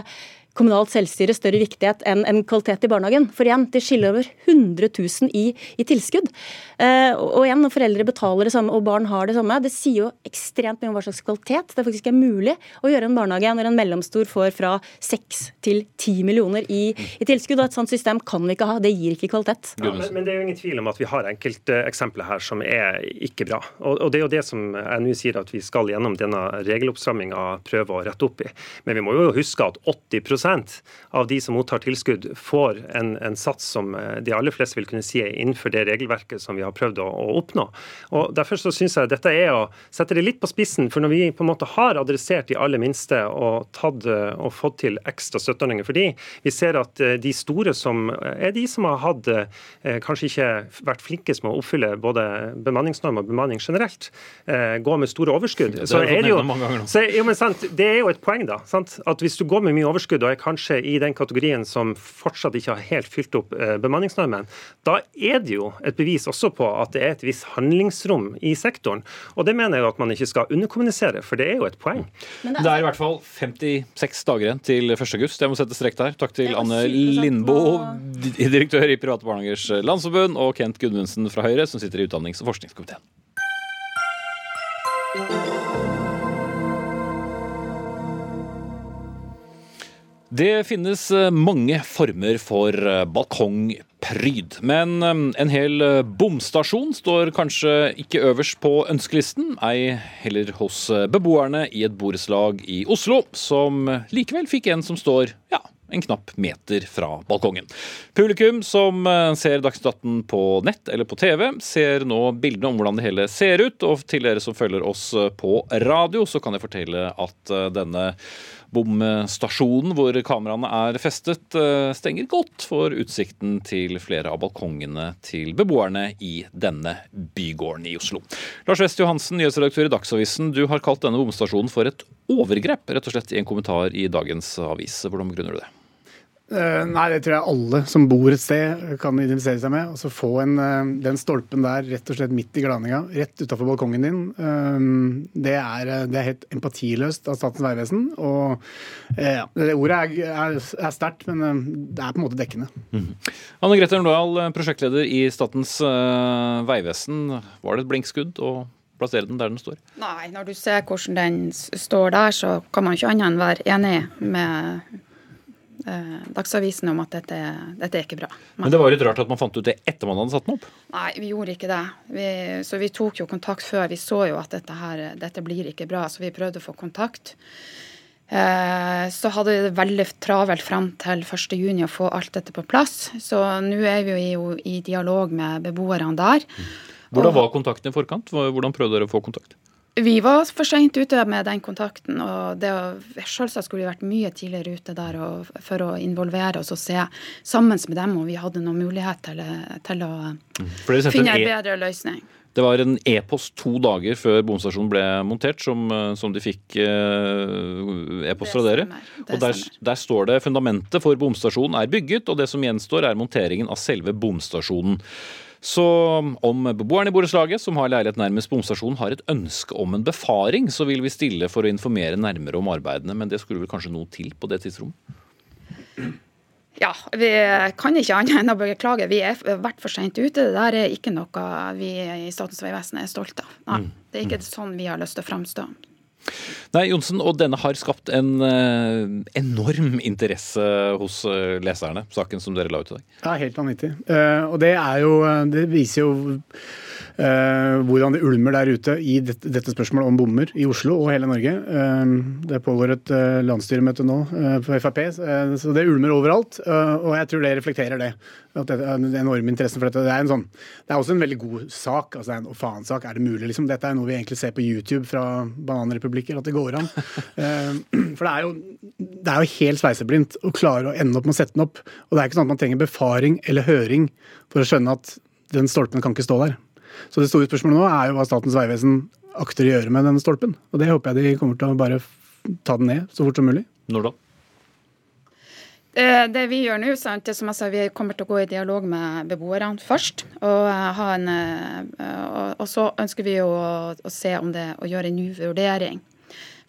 kommunalt selvstyre større viktighet enn en kvalitet i barnehagen. For igjen, det skiller over 100 000 i, i tilskudd. Eh, og igjen, når foreldre betaler det samme og barn har det samme, det sier jo ekstremt mye om hva slags kvalitet det faktisk er mulig å gjøre en barnehage når en mellomstor får fra 6 til 10 millioner i, i tilskudd. Og et sånt system kan vi ikke ha. Det gir ikke kvalitet. Ja, men, men, det er jo ingen tvil om at vi har enkelteksempler her som er ikke bra. Og, og det er jo det som jeg nå sier at vi skal gjennom denne regeloppstramminga prøve å rette opp i. Men vi må jo huske at 80 av de som mottar tilskudd, får en, en, sats som eh, de aller fleste vil kunne si er innenfor det regelverket som vi har prøvd å, å oppnå. Og Derfor så syns jeg dette er å sette det litt på spissen. For når vi på en måte har adressert de aller minste og, tatt, eh, og fått til ekstra støtteordninger for de, vi ser at eh, de store som er de som har hatt kanskje ikke vært flinkest med å oppfylle både bemanningsnorm og bemanning generelt, går med store overskudd. Så er det jo, så, jo men sant, det er jo et poeng, da. Sant? At hvis du går med mye overskudd og er kanskje i den kategorien som fortsatt ikke har helt fylt opp eh, bemanningsnormen, da er det jo et bevis også på at det er et visst handlingsrom i sektoren. Og det mener jeg at man ikke skal underkommunisere, for det er jo et poeng. Det er, i hvert fall 56 dager igjen til 1. august. Jeg må sette strek der. Takk til Anne Lindbo, direktør i Private Barnehagers Landsforbund, og Kent Gudmundsen fra Høyre, som sitter i utdannings- og forskningskomiteen. Det finnes eh, mange former for eh, balkongpryd. Men eh, en hel bomstasjon står kanskje ikke øverst på ønskelisten, ei heller hos beboerne i et borettslag i Oslo, som likevel fikk en som står ja, en knapp meter fra balkongen. Publikum som ser Dagsnytt 18 på nett eller på TV, ser nå bildene om hvordan det hele ser ut. Og til dere som følger oss på radio, så kan jeg fortelle at denne Bomstasjonen hvor kameraene er festet, eh, stenger godt for utsikten til flere av balkongene til beboerne i denne bygården i Oslo. Lars West Johansen, nyhetsredaktør i Dagsavisen. Du har kalt denne bomstasjonen for et overgrep, rett og slett i en kommentar i dagens avis. Hvordan begrunner du det? Uh, nei, det tror jeg alle som bor et sted kan identifisere seg med. Altså Få en, uh, den stolpen der rett og slett midt i glaninga, rett utafor balkongen din. Uh, det, er, det, er, helt empatiløst av Statens vegvesen. Og ja, det ordet er, er, er sterkt, men det er på en måte dekkende. Mm. Anne Grete Nordahl, prosjektleder i Statens vegvesen. Var det et blinkskudd å plassere den der den står? Nei, når du ser hvordan den står der, så kan man ikke annet enn være enig med eh, Dagsavisen om at dette, dette, er ikke bra. Men det var litt rart at man fant ut det etter man hadde satt den opp? Nei, vi gjorde ikke det. Vi, så vi tok jo kontakt før. Vi så jo at dette, her, dette blir ikke bra, så vi prøvde å få kontakt. Eh, så hadde vi det veldig travelt fram til 1.6 å få alt dette på plass. Så nå er vi jo i dialog med beboerne der. Hvordan var kontakten i forkant? Hvordan prøvde dere å få kontakt? Vi var for seint ute med den kontakten. og det Selvsagt skulle vi vært mye tidligere ute der og, for å involvere oss og se sammen med dem om vi hadde noen mulighet til, til å mm. finne en e bedre løsning. Det var en e-post to dager før bomstasjonen ble montert, som, som de fikk eh, e-post fra dere. Og der, der, står det fundamentet for bomstasjonen er bygget, og det som gjenstår er monteringen av selve bomstasjonen. Så om beboerne i borettslaget, som har leilighet nærmest bomstasjonen, har et ønske om en befaring, så vil vi stille for å informere nærmere om arbeidene. Men det skulle vel kanskje noe til på det tidsrommet? Ja, vi kan ikke annet enn å beklage. Vi er vært for sent ute. Det der er ikke noe vi i Statens vegvesen er stolt av. Nei, mm. Det er ikke sånn vi har lyst til å framstå. Nei, Johnsen, og denne har skapt en uh, enorm interesse hos uh, leserne, saken som dere la ut i dag. Ja, helt vanvittig. Uh, og det er jo Det viser jo hvordan det ulmer der ute i dette, spørsmålet om bommer i Oslo og hele Norge. Uh, det pågår et uh, landsstyremøte nå på Frp, så det ulmer overalt. og jeg tror det reflekterer det. At det er en enorm interesse for dette. Det er, sånn, det er, også en veldig god sak. altså En faen-sak. Er det mulig? Liksom? Dette er noe vi egentlig ser på YouTube fra bananrepublikker, at det går an. for det er jo, det er jo helt sveiseblindt å klare å ende opp med å sette den opp. Og det er ikke sånn at man trenger befaring eller høring for å skjønne at den stolpen kan ikke stå der. Så det store spørsmålet nå er jo hva Statens vegvesen akter å gjøre med denne stolpen. Og det håper jeg de kommer til å bare ta den ned så fort som mulig. Når da? Eh, det vi gjør nå, sant, det som jeg sa, vi kommer til å gå i dialog med beboerne først. Og, eh, en, eh, og så ønsker vi å, å, se om det å gjøre en ny vurdering.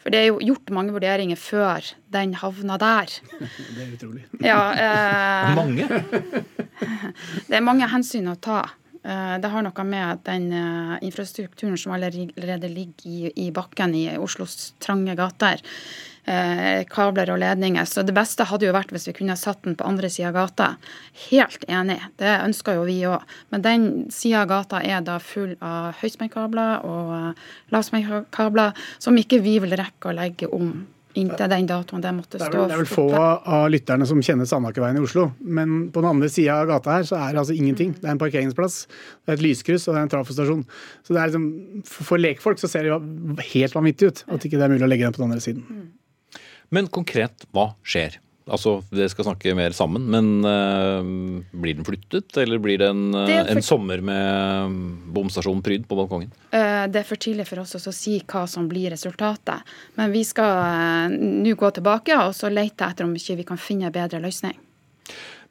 For det er jo gjort mange vurderinger før den havna der. Det er utrolig. Ja, eh, mange? det er mange hensyn å ta. Eh, det har noe med den eh, infrastrukturen som allerede ligger i, bakken i Oslos trange gater. Eh, kabler og ledninger. Så det beste hadde jo vært hvis vi kunne satt den på andre sida av gata. Helt enig, det ønsker jo vi òg. Men den sida av gata er da full av høyspentkabler og lavspentkabler som ikke vi vil rekke å legge om inntil den datoen det måtte stå. Det er vel, det er vel få av lytterne som kjenner Sandakerveien i Oslo. Men på den andre sida av gata her så er det altså ingenting. Det er en parkeringsplass, det er et lyskryss og det er en trafostasjon. Så det er liksom, For lekfolk så ser det jo helt vanvittig ut at ikke det er mulig å legge den på den andre siden. Men konkret, hva skjer? Altså, Dere skal snakke mer sammen, men uh, blir den flyttet? Eller blir det en, det for... en sommer med bomstasjon pryd på balkongen? Uh, det er for tidlig for oss å si hva som blir resultatet. Men vi skal nå gå tilbake og så lete etter om ikke vi kan finne en bedre løsning.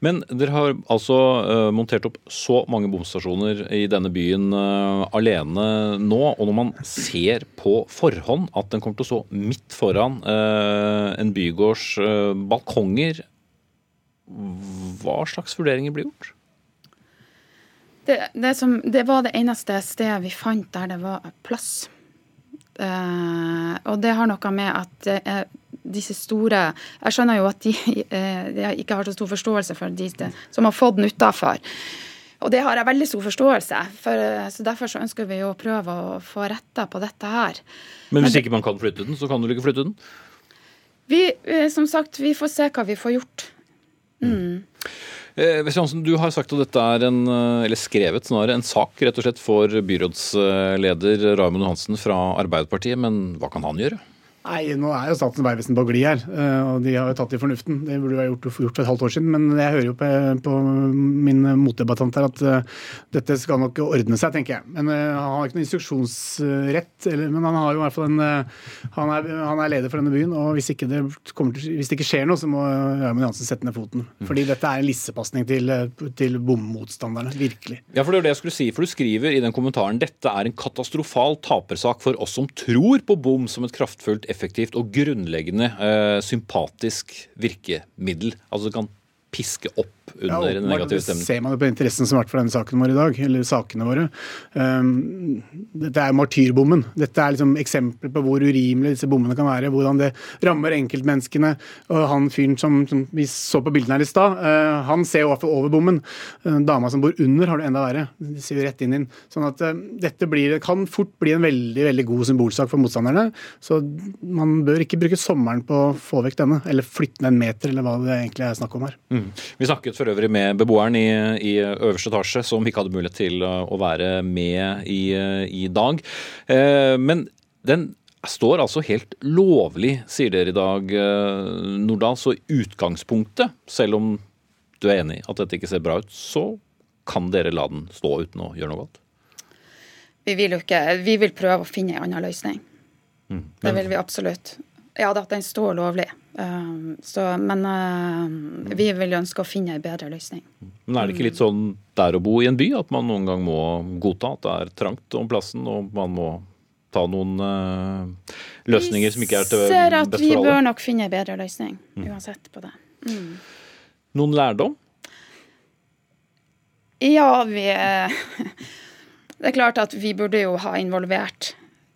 Men dere har altså uh, montert opp så mange bomstasjoner i denne byen uh, alene nå. Og når man ser på forhånd at den kommer til å stå midt foran uh, en bygårds balkonger, hva slags vurderinger blir gjort? Det, det, som, det, var det eneste stedet vi fant der det var plass. og det har noe med at er disse store Jeg skjønner jo at de, eh, de ikke har så stor forståelse for de som har fått den utafor. Og det har jeg veldig stor forståelse for. Eh, så Derfor så ønsker vi å prøve å få retta på dette her. Men hvis ikke man kan flytte den, så kan du ikke flytte den? Vi, eh, som sagt, vi får se hva vi får gjort. Mm. Eh, Jansen, du har sagt at dette er en, eller skrevet snarere, en sak rett og slett for byrådsleder Raymond Johansen fra Arbeiderpartiet. Men hva kan han gjøre? Nei, nå er jo Statens vegvesen på glid her, eh, og de har jo tatt i fornuften. Det burde vi ha gjort, gjort, for et halvt år siden. Men jeg hører jo på, på min motdebattant her at uh, dette skal nok ordne seg, tenker jeg. Men uh, Han har ikke noen instruksjonsrett, eller, men han har jo i hvert fall en uh, han, er, han, er, leder for denne byen. og Hvis, ikke det, til, hvis det ikke skjer noe, så må Raymond Jansen sette ned foten. Mm. Fordi dette er en lissepasning til, til bommotstanderne. Virkelig. Ja, for det er det jeg skulle si. For du skriver i den kommentaren dette er en katastrofal tapersak for oss som tror på bom som et kraftfullt effektivt og grunnleggende eh, sympatisk virkemiddel. Altså det kan piske opp under ja, negativ stemning. Ser man jo på interessen som har vært for denne saken vår i dag, eller sakene våre. Um, dette er martyrbommen. Dette er liksom eksempler på hvor urimelig disse bommene kan være. Hvordan det rammer enkeltmenneskene. Og han fyren som, som, vi så på bildene her i stad, uh, han ser jo over bommen. Uh, dama som bor under, har det enda verre. De ser jo rett inn inn. Sånn at uh, dette blir, kan fort bli en veldig veldig god symbolsak for motstanderne. Så man bør ikke bruke sommeren på å få vekk denne, eller flytte den en meter, eller hva det egentlig er snakk om her. Mm. Vi snakket for øvrig med beboeren i, i øverste etasje, som ikke hadde mulighet til å være med i, i dag. Eh, men den står altså helt lovlig, sier dere i dag, eh, Nordahl. Så utgangspunktet, selv om du er enig i at dette ikke ser bra ut, så kan dere la den stå uten å gjøre noe godt? Vi vil jo ikke Vi vil prøve å finne en annen løsning. Mm. Det vil vi absolutt. Ja da, den står lovlig. Uh, så, men uh, vi vil ønske å finne en bedre løsning. Men er det ikke litt sånn der å bo i en by at man noen gang må godta at det er trangt om plassen, og man må ta noen uh, løsninger som ikke er til best for alle? Vi ser at vi bør nok finne en bedre løsning, mm. uansett på det. Mm. Noen lærdom? Ja, vi Det er klart at vi burde jo ha involvert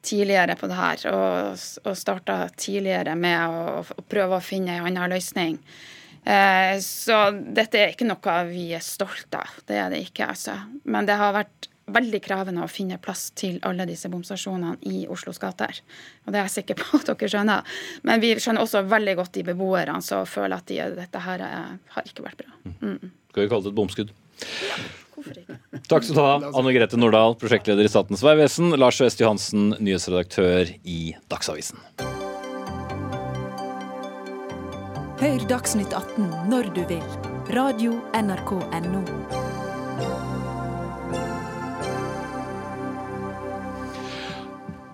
tidligere på det her, og, og starta tidligere med å, å, prøve å finne en annen løsning. Eh, så dette er ikke noe vi er stolte av, det er det ikke. altså. Men det har vært veldig krevende å finne plass til alle disse bomstasjonene i Oslos gater. Og det er jeg sikker på at dere skjønner. Men vi skjønner også veldig godt de beboerne som føler at de, dette her er, har ikke vært bra. Mm. Skal vi kalle det et bomskudd? Ja. Takk skal du ha, Anne Grete Nordahl, prosjektleder i Statens vegvesen, Lars West Johansen, nyhetsredaktør i Dagsavisen. Hør Dagsnytt 18 når du vil. Radio NRK Radio.nrk.no.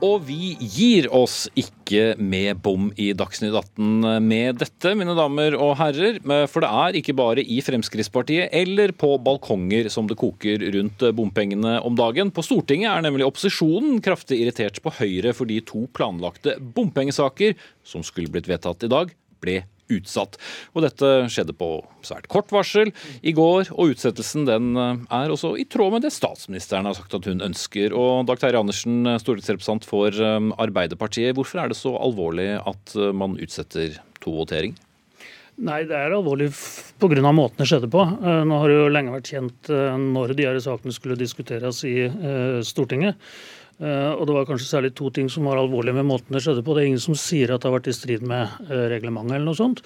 Og vi gir oss ikke med bom i Dagsnytt 18 med dette, mine damer og herrer. For det er ikke bare i Fremskrittspartiet eller på balkonger som det koker rundt bompengene om dagen. På Stortinget er nemlig opposisjonen kraftig irritert på Høyre fordi to planlagte bompengesaker som skulle blitt vedtatt i dag, ble utsatt. Og dette skjedde på svært kort varsel i går, og utsettelsen den eh, er også i tråd med det statsministeren har sagt at hun ønsker. Og Dag Terje Andersen, eh, stortingsrepresentant for eh, Arbeiderpartiet, hvorfor er det så alvorlig at man utsetter to voteringer? Nei, det er alvorlig pga. måten det skjedde på. Nå har det jo lenge vært kjent når de her sakene skulle diskuteres i Stortinget. Eh, og det var kanskje særlig to ting som var alvorlige med måten det skjedde på. Det er ingen som sier at det har vært i strid med eh, reglementet eller noe sånt.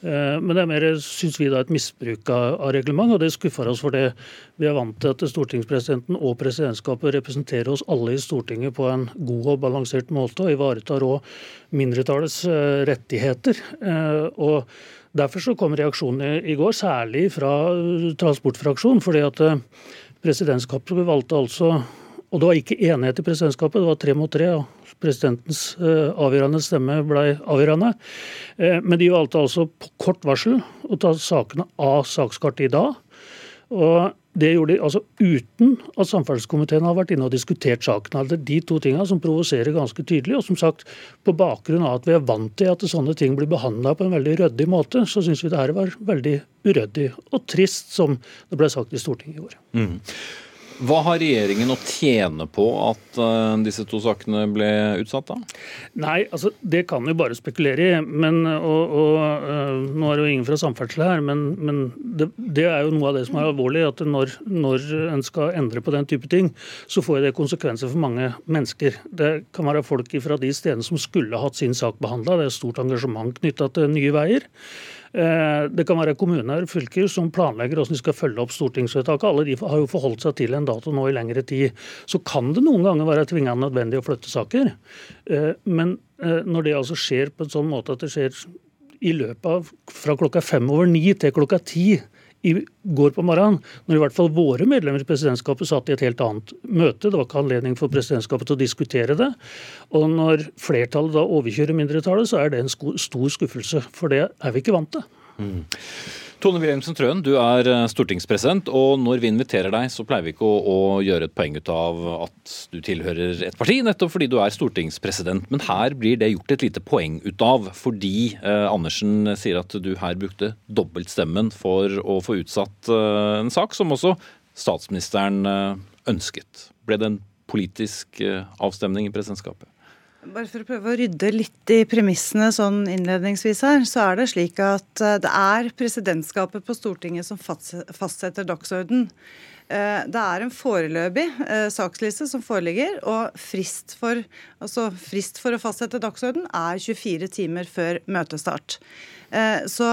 Eh, men det er mer, syns vi, da, et misbruk av, reglement, og det skuffer oss for det. Vi er vant til at stortingspresidenten og presidentskapet representerer oss alle i Stortinget på en god og balansert måte, og ivaretar òg mindretallets rettigheter. Og Derfor så kom reaksjonene i går, særlig fra transportfraksjonen. fordi at presidentskapet valgte altså og det var ikke enighet i presidentskapet, det var tre mot tre. og Presidentens uh, avgjørende stemme ble avgjørende. Uh, men de valgte altså på kort varsel å ta sakene av sakskartet i dag. Og det gjorde de altså uten at samferdselskomiteen har vært inne og diskutert saken. Er de to tingene som provoserer ganske tydelig. Og som sagt, på bakgrunn av at vi er vant til at sånne ting blir behandla på en veldig ryddig måte, så syns vi det her var veldig uryddig og trist, som det ble sagt i Stortinget i går. Mm. Hva har regjeringen å tjene på at uh, disse to sakene ble utsatt, da? Nei, altså det kan vi bare spekulere i. Men, og, og uh, Nå er det jo ingen fra samferdsel her, men, men det, det, er jo noe av det som er alvorlig. At når, når en skal endre på den type ting, så får det konsekvenser for mange mennesker. Det kan være folk fra de stedene som skulle hatt sin sak behandla. Det er stort engasjement knytta til Nye Veier. Eh, det kan være kommuner og fylker som planlegger hvordan de skal følge opp stortingsvedtaket. Alle de har jo forholdt seg til en dato nå i lengre tid. Så kan det noen ganger være tvingende nødvendig å flytte saker. Eh, men eh, når det altså skjer på en sånn måte at det skjer i løpet av fra klokka fem over ni til klokka ti i går på morgenen, når i hvert fall våre medlemmer i presidentskapet satt i et helt annet møte. Det var ikke anledning for presidentskapet til å diskutere det. Og når flertallet da overkjører mindretallet, så er det en stor skuffelse. For det er vi ikke vant til. Mm. Tone Wilhelmsen Trøen, du er eh, stortingspresident, og når vi inviterer deg, så pleier vi ikke å, å, gjøre et poeng ut av at du tilhører et parti, nettopp fordi du er stortingspresident. Men her blir det gjort et lite poeng ut av, fordi eh, Andersen sier at du her brukte dobbeltstemmen for å få utsatt eh, en sak som også statsministeren eh, ønsket. Ble det en politisk eh, avstemning i presidentskapet? Bare for å prøve å rydde litt i premissene sånn innledningsvis her, så er det slik at eh, det er presidentskapet på Stortinget som fastsetter dagsorden. Eh, det er en foreløpig eh, saksliste som foreligger, og frist for, altså frist for å fastsette dagsorden er 24 timer før møtestart. Så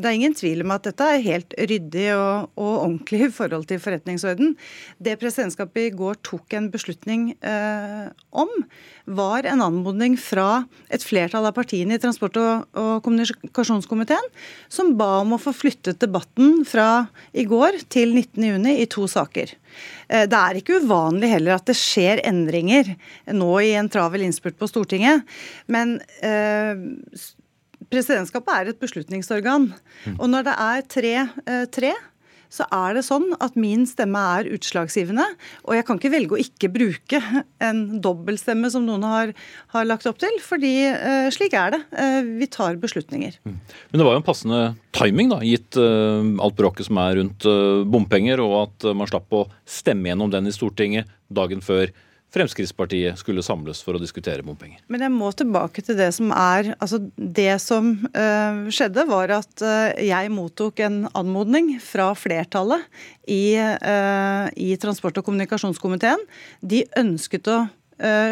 det er ingen tvil om at dette er helt ryddig og, og ordentlig i forhold til forretningsorden. Det presidentskapet i går tok en beslutning eh, om, var en anmodning fra et flertall av partiene i transport- og, og, kommunikasjonskomiteen, som ba om å få flyttet debatten fra i går til 19.6 i to saker. Eh, det er ikke uvanlig heller at det skjer endringer nå i en travel innspurt på Stortinget. Men eh, Presidentskapet er et beslutningsorgan. Og når det er tre, eh, tre så er det sånn at min stemme er utslagsgivende. Og jeg kan ikke velge å ikke bruke en dobbeltstemme som noen har, har lagt opp til, fordi uh, slik er det. Uh, vi tar beslutninger. Mm. Men det var jo en passende timing, da, gitt alt bråket som er rundt bompenger, og at man slapp å stemme gjennom den i Stortinget dagen før Fremskrittspartiet skulle samles for å diskutere bompenger. Men jeg må tilbake til det som er Altså, det som uh, skjedde, var at uh, jeg mottok en anmodning fra flertallet i, uh, i transport- og kommunikasjonskomiteen. De ønsket å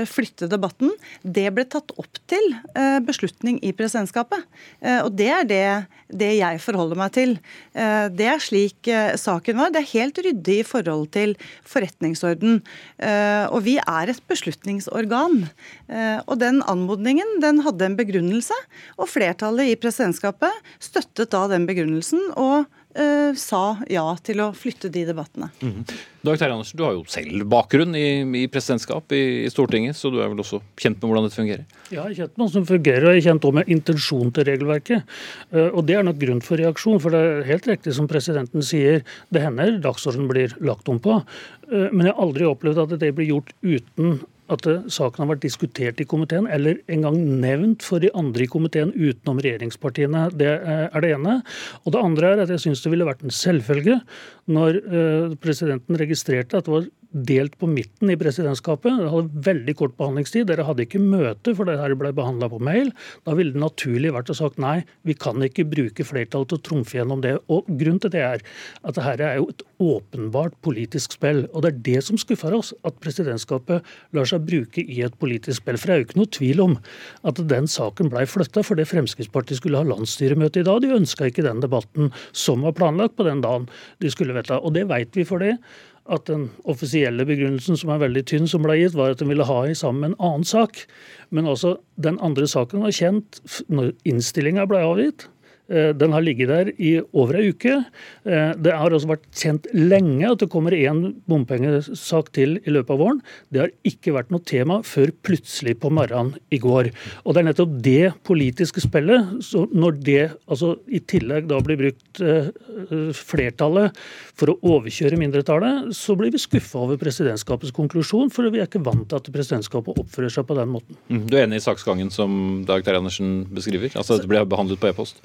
flytte debatten. Det ble tatt opp til eh, beslutning i presidentskapet. Eh, og det er det, det jeg forholder meg til. Det er slik saken var. Det er helt ryddig i forhold til forretningsorden. Og vi er et beslutningsorgan. Og den anmodningen den hadde en begrunnelse, og flertallet i presidentskapet støttet da den begrunnelsen. og uh, sa ja til å flytte de debattene. Mm. Dag Terje Andersen, du har jo selv bakgrunn i, i presidentskap i, i, Stortinget, så du er vel også kjent med hvordan dette fungerer? Ja, jeg er kjent med hvordan det fungerer, og jeg er kjent også med intensjonen til regelverket. Uh, og Det er nok grunn for reaksjon, for det er helt riktig som presidenten sier, det hender dagsordenen blir lagt om på. Uh, men jeg har aldri opplevd at det blir gjort uten at saken har vært diskutert i komiteen, eller engang nevnt for de andre i komiteen utenom regjeringspartiene. Det eh, er det ene. Og det andre er at jeg syns det ville vært en selvfølge når eh, presidenten registrerte at det var delt på midten i presidentskapet. Det hadde veldig kort behandlingstid. Dere hadde ikke møte, for det her ble behandla på mail. Da ville det naturlig vært å sagt nei, vi kan ikke bruke flertallet til å trumfe gjennom det. Og Grunnen til det er at det her er jo et åpenbart politisk spill. Og det er det som skuffer oss, at presidentskapet lar seg bruke i et politisk spill. For det er jo ikke noe tvil om at den saken blei flytta fordi Fremskrittspartiet skulle ha landsstyremøte i dag. De ønska ikke den debatten som var planlagt på den dagen de skulle vedta. Og det veit vi for det at den offisielle begrunnelsen, som er veldig tynn, som ble gitt, var at den ville ha i sammen en annen sak. Men også den andre saken var kjent når innstillinga ble avgitt. Eh, den har ligget der i over ei uke. Eh, det har også vært kjent lenge at det kommer én bompengesak til i løpet av våren. Det har ikke vært noe tema før plutselig på morgenen i går. Og det er nettopp det politiske spillet. Når det altså i tillegg da blir brukt eh, flertallet for å overkjøre mindretallet, så blir vi skuffa over presidentskapets konklusjon, for vi er ikke vant til at presidentskapet oppfører seg på den måten. Mm, du er enig i saksgangen som Dag Terje Andersen beskriver? Altså at det blir behandlet på e-post?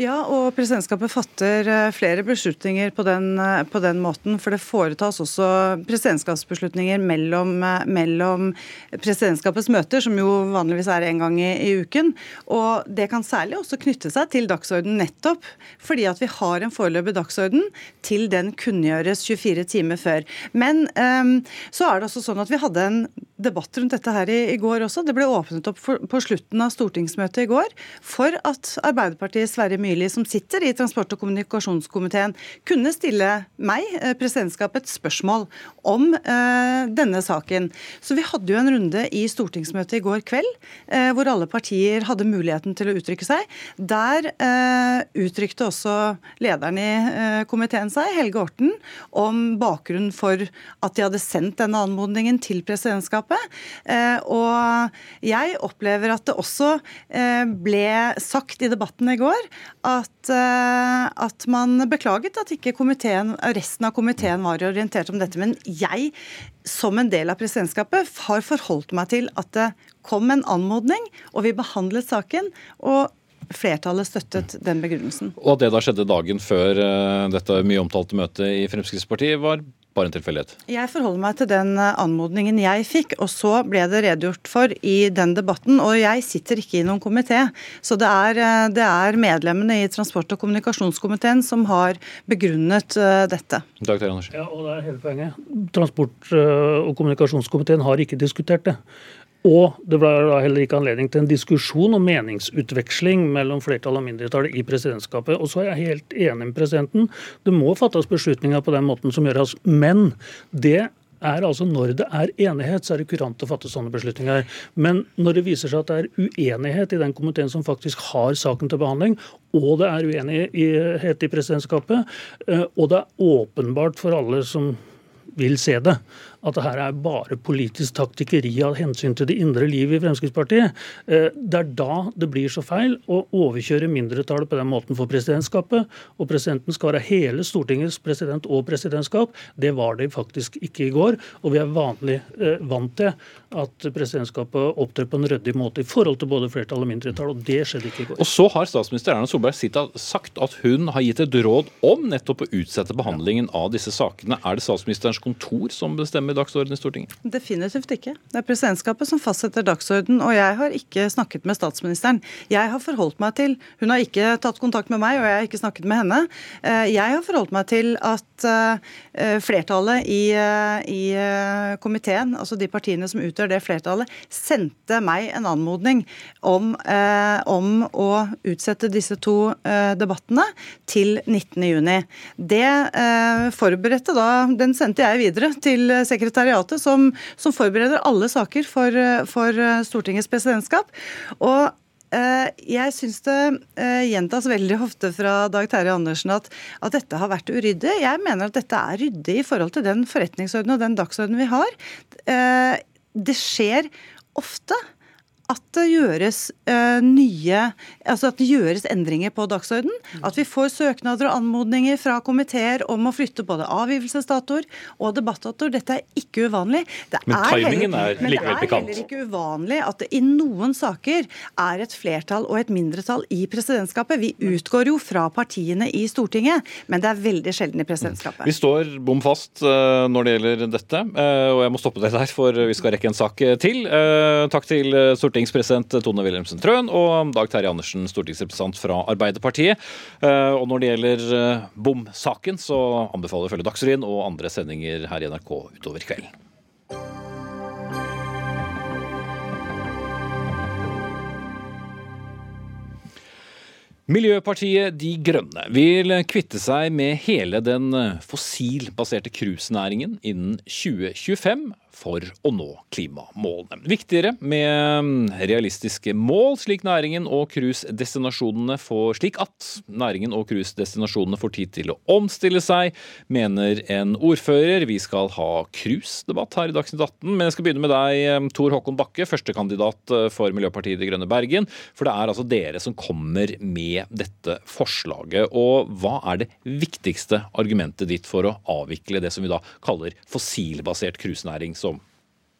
Ja, og presidentskapet fatter eh, flere beslutninger på den, eh, på den, måten. For det foretas også presidentskapsbeslutninger mellom, eh, mellom, presidentskapets møter, som jo vanligvis er en gang i, i, uken. Og det kan særlig også knytte seg til dagsorden nettopp fordi at vi har en foreløpig dagsorden til den kunngjøres 24 timer før. Men um, så er det også sånn at vi hadde en debatt rundt dette her i, i går også. Det ble åpnet opp for, på slutten av stortingsmøtet i går for at Arbeiderpartiet Sverre Myrli, som sitter i transport- og kommunikasjonskomiteen, kunne stille meg, eh, presidentskapet, et spørsmål om eh, denne saken. Så vi hadde jo en runde i stortingsmøtet i går kveld eh, hvor alle partier hadde muligheten til å uttrykke seg. Der eh, uttrykte også lederen i eh, komiteen seg, Helge Orten, om bakgrunnen for at de hadde sendt denne anmodningen til presidentskapet. Eh, og jeg opplever at det også ble sagt i debatten i går at, eh, at man beklaget at ikke komiteen, resten av komiteen var orientert om dette. Men jeg, som en del av presidentskapet, har forholdt meg til at det kom en anmodning, og vi behandlet saken. og Flertallet støttet den begrunnelsen. Og at det da skjedde dagen før uh, dette mye omtalte møtet i Fremskrittspartiet, var bare en tilfeldighet? Jeg forholder meg til den eh, anmodningen jeg fikk, og så ble det redegjort for i den debatten. Og jeg sitter ikke i noen komité, så det er, eh, det er, medlemmene i transport- og kommunikasjonskomiteen som har begrunnet uh, dette. Dag Andersen. Ja, og det er hele poenget. Transport- og kommunikasjonskomiteen har ikke diskutert det. Og det ble da heller ikke anledning til en diskusjon og meningsutveksling mellom flertallet og mindretallet i presidentskapet. Og så er jeg helt enig med presidenten. Det må fattes beslutninger på den måten som gjøres. Men det er altså når det er enighet, så er det kurant å fatte sånne beslutninger. Men når det viser seg at det er uenighet i den komiteen som faktisk har saken til behandling, og det er uenighet i presidentskapet, eh, og det er åpenbart for alle som vil se det, at det her er bare politisk taktikkeri av hensyn til det indre livet i Fremskrittspartiet. Eh, det er da det blir så feil å overkjøre mindretallet på den måten for presidentskapet. Og presidenten skal være hele Stortingets president og presidentskap. Det var det faktisk ikke i går. Og vi er vanlig eh, vant til at presidentskapet opptrer på en ryddig måte i forhold til både flertall og mindretall, og det skjedde ikke i går. Og så har statsminister Erna Solberg sagt at hun har gitt et råd om nettopp å utsette behandlingen av disse sakene. Er det statsministerens kontor som bestemmer med dagsorden i Stortinget? Definitivt ikke. Det er presidentskapet som fastsetter dagsorden, og jeg har ikke snakket med statsministeren. Jeg har forholdt meg til Hun har ikke tatt kontakt med meg, og jeg har ikke snakket med henne. Eh, jeg har forholdt meg til at eh, flertallet i, i komiteen, altså de partiene som utgjør det flertallet, sendte meg en anmodning om, om å utsette disse to debattene til 19.6. Det forberedte da Den sendte jeg videre til sekretariatet, som, som forbereder alle saker for, for Stortingets presidentskap. Og eh, jeg syns det eh, gjentas veldig ofte fra Dag Terje Andersen at, at, dette har vært uryddig. Jeg mener at dette er ryddig i forhold til den forretningsordenen og den dagsordenen vi har. Eh, det skjer ofte at det gjøres uh, nye Altså at det gjøres endringer på dagsorden. At vi får søknader og anmodninger fra komiteer om å flytte både avgivelsesdatoer og debattdatoer. Dette er ikke uvanlig. Det men timingen er, heller, er likevel pikant. Men det er heller ikke uvanlig at det i noen saker er et flertall og et mindretall i presidentskapet. Vi utgår jo fra partiene i Stortinget, men det er veldig sjelden i presidentskapet. Vi står bom fast uh, når det gjelder dette, uh, og jeg må stoppe deg der, for vi skal rekke en sak til. Takk til Stortinget stortingspresident Tone Wilhelmsen Trøen og Dag Terje Andersen, stortingsrepresentant fra Arbeiderpartiet. Eh, og når det gjelder eh, bomsaken, så anbefaler jeg å følge Dagsrevyen og andre sendinger her i NRK utover kvelden. Miljøpartiet De Grønne vil kvitte seg med hele den fossilbaserte cruisenæringen innen 2025 for å nå klimamålene. Viktigere med realistiske mål, slik og slik at næringen og cruisedestinasjonene får tid til å omstille seg, mener en ordfører. Vi skal ha cruisedebatt her i Dagsnytt 18, men jeg skal begynne med deg, Tor Håkon Bakke, førstekandidat for Miljøpartiet De Grønne Bergen. For det er altså dere som kommer med dette forslaget. Og hva er det viktigste argumentet ditt for å avvikle det som vi da kaller fossilbasert cruisenæring? som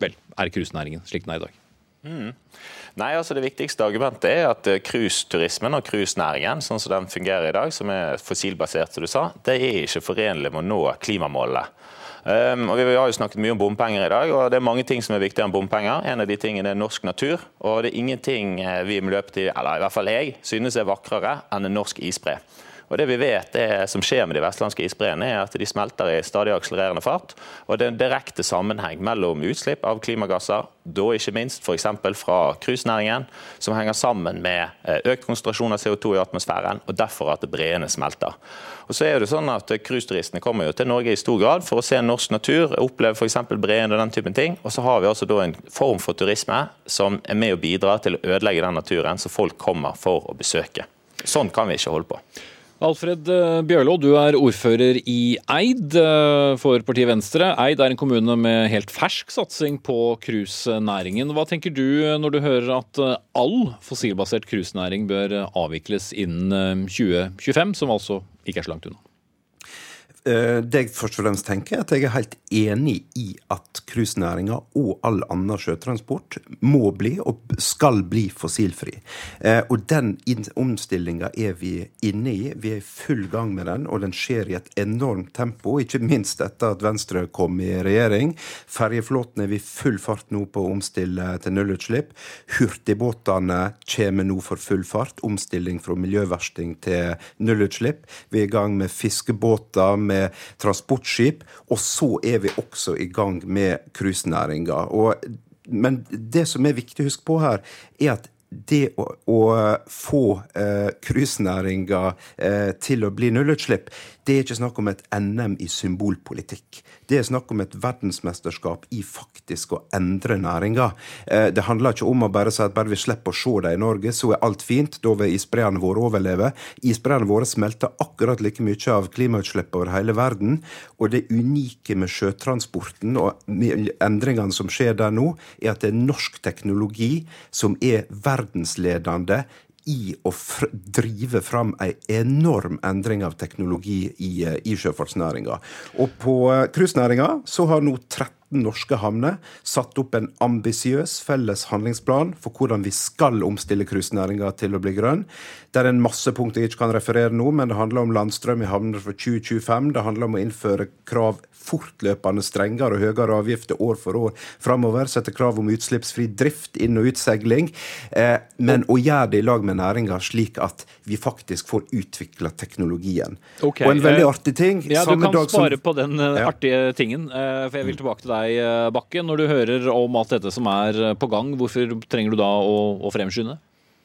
vel er cruisenæringen slik den er i dag? Mm. Nei, altså Det viktigste argumentet er at eh, cruiseturismen og cruisenæringen sånn som den fungerer i dag, som er fossilbasert, som du sa, det er ikke forenlig med å nå klimamålene. Um, og Vi har jo snakket mye om bompenger i dag, og det er mange ting som er viktigere enn bompenger. En av de tingene er norsk natur, og det er ingenting eh, vi i Miljøpartiet, eller i hvert fall jeg, synes er vakrere enn en norsk isbre. Og det vi vet er, som skjer med de vestlandske isbreene, er at de smelter i stadig akselererende fart. Og det er en direkte sammenheng mellom utslipp av klimagasser, da ikke minst f.eks. fra cruisenæringen, som henger sammen med eh, økt konsentrasjon av CO2 i atmosfæren, og derfor at breene smelter. Og så er det sånn at Cruiseturistene kommer jo til Norge i stor grad for å se norsk natur, oppleve f.eks. breene og den typen ting. Og så har vi altså da en form for turisme som er med å bidra til å ødelegge den naturen som folk kommer for å besøke. Sånn kan vi ikke holde på. Alfred eh, Bjørlo, du er ordfører i Eid eh, for partiet Venstre. Eid er en kommune med helt fersk satsing på cruisenæringen. Hva tenker du når du hører at eh, all fossilbasert cruisenæring bør avvikles innen 2025, som altså ikke er så langt unna? Eh, det jeg først og fremst tenker, er at jeg er helt enig i at cruisenæringa og all annen sjøtransport må bli, og skal bli, fossilfri. Eh, og den omstillinga er vi inne i. Vi er i full gang med den, og den skjer i et enormt tempo. Ikke minst etter at Venstre kom i regjering. Ferjeflåten er vi i full fart nå på å omstille til nullutslipp. Hurtigbåtene kommer nå for full fart. Omstilling fra miljøversting til nullutslipp. Vi er i gang med fiskebåter. med med transportskip, og så er vi også i gang med cruisenæringa. Men det som er viktig å huske på her, er at det å, å få cruisenæringa eh, eh, til å bli nullutslipp, det er ikke snakk om et NM i symbolpolitikk. Det er snakk om et verdensmesterskap i faktisk å endre næringa. Eh, det handler ikke om å bare si at bare vi slipper å se det i Norge, så er alt fint. Da vil isbreene våre overleve. Isbreene våre smelter akkurat like mye av klimautslipp over hele verden. Og det unike med sjøtransporten og endringene som skjer der nå, er at det er norsk teknologi som er verdensledende i å drive fram ei enorm endring av teknologi i, eh, i sjøfartsnæringa. Og på uh, cruisenæringa så har nå 13 13 norske havner satt opp en ambisiøs felles handlingsplan for hvordan vi skal omstille cruisenæringa til å bli grønn. Det er en masse punkter jeg ikke kan referere nå, men det handler om landstrøm i havner for 2025. Det handler om å innføre krav fortløpende strengere og høyere avgifter år for år framover. Sette krav om utslippsfri drift, inn- og utseiling. Eh, men å gjøre det i lag med næringa, slik at vi faktisk får utvikla teknologien. Okay. og en veldig eh, artig ting Ja, Du kan dag som- på den eh, Ja. artige tingen. eh, For jeg vil tilbake til deg, Bakke. Når du hører om alt dette som er på gang, hvorfor trenger du da å, å fremskynde?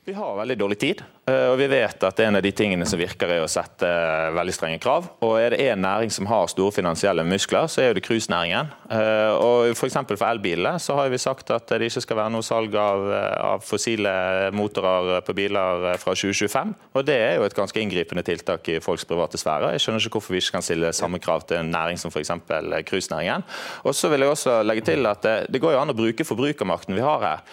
Vi har veldig dårlig tid, eh, og vi vet at en av de tingene som virker er å sette eh, veldig strenge krav. Og er det en næring som har store finansielle muskler, så er det cruisenæringen. Eh, Og for, for elbilene så har vi sagt at det ikke skal være noe salg av, av fossile motorer på biler fra 2025. Og det er jo et ganske inngripende tiltak i folks private sfære. Jeg skjønner ikke hvorfor vi ikke kan stille samme krav til en næring som f.eks. cruisenæringen. Og så vil jeg også legge til at det, det går jo an å bruke forbrukermakten vi har her.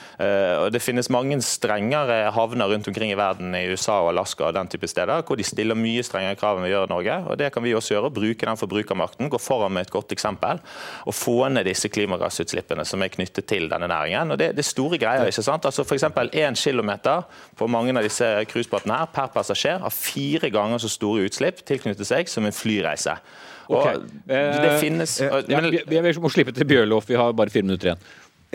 Og det finnes mange strengere havner rundt omkring i verden, i USA og Alaska og den type steder, hvor de stiller mye strengere krav enn vi gjør i Norge. og Det kan vi også gjøre. Bruke den forbrukermakten, gå foran med et godt eksempel. Og få ned disse klimagassutslippene som er knyttet til denne næringen. Og Det, det er store greier. ikke sant? Altså F.eks. én kilometer på mange av disse cruisebåtene her per passasjer har fire ganger så store utslipp tilknyttet seg som en flyreise. Og Ok. det Eh, finnes ja, vi, vi vi må slippe til Bjørlof, vi har bare fire minutter igjen.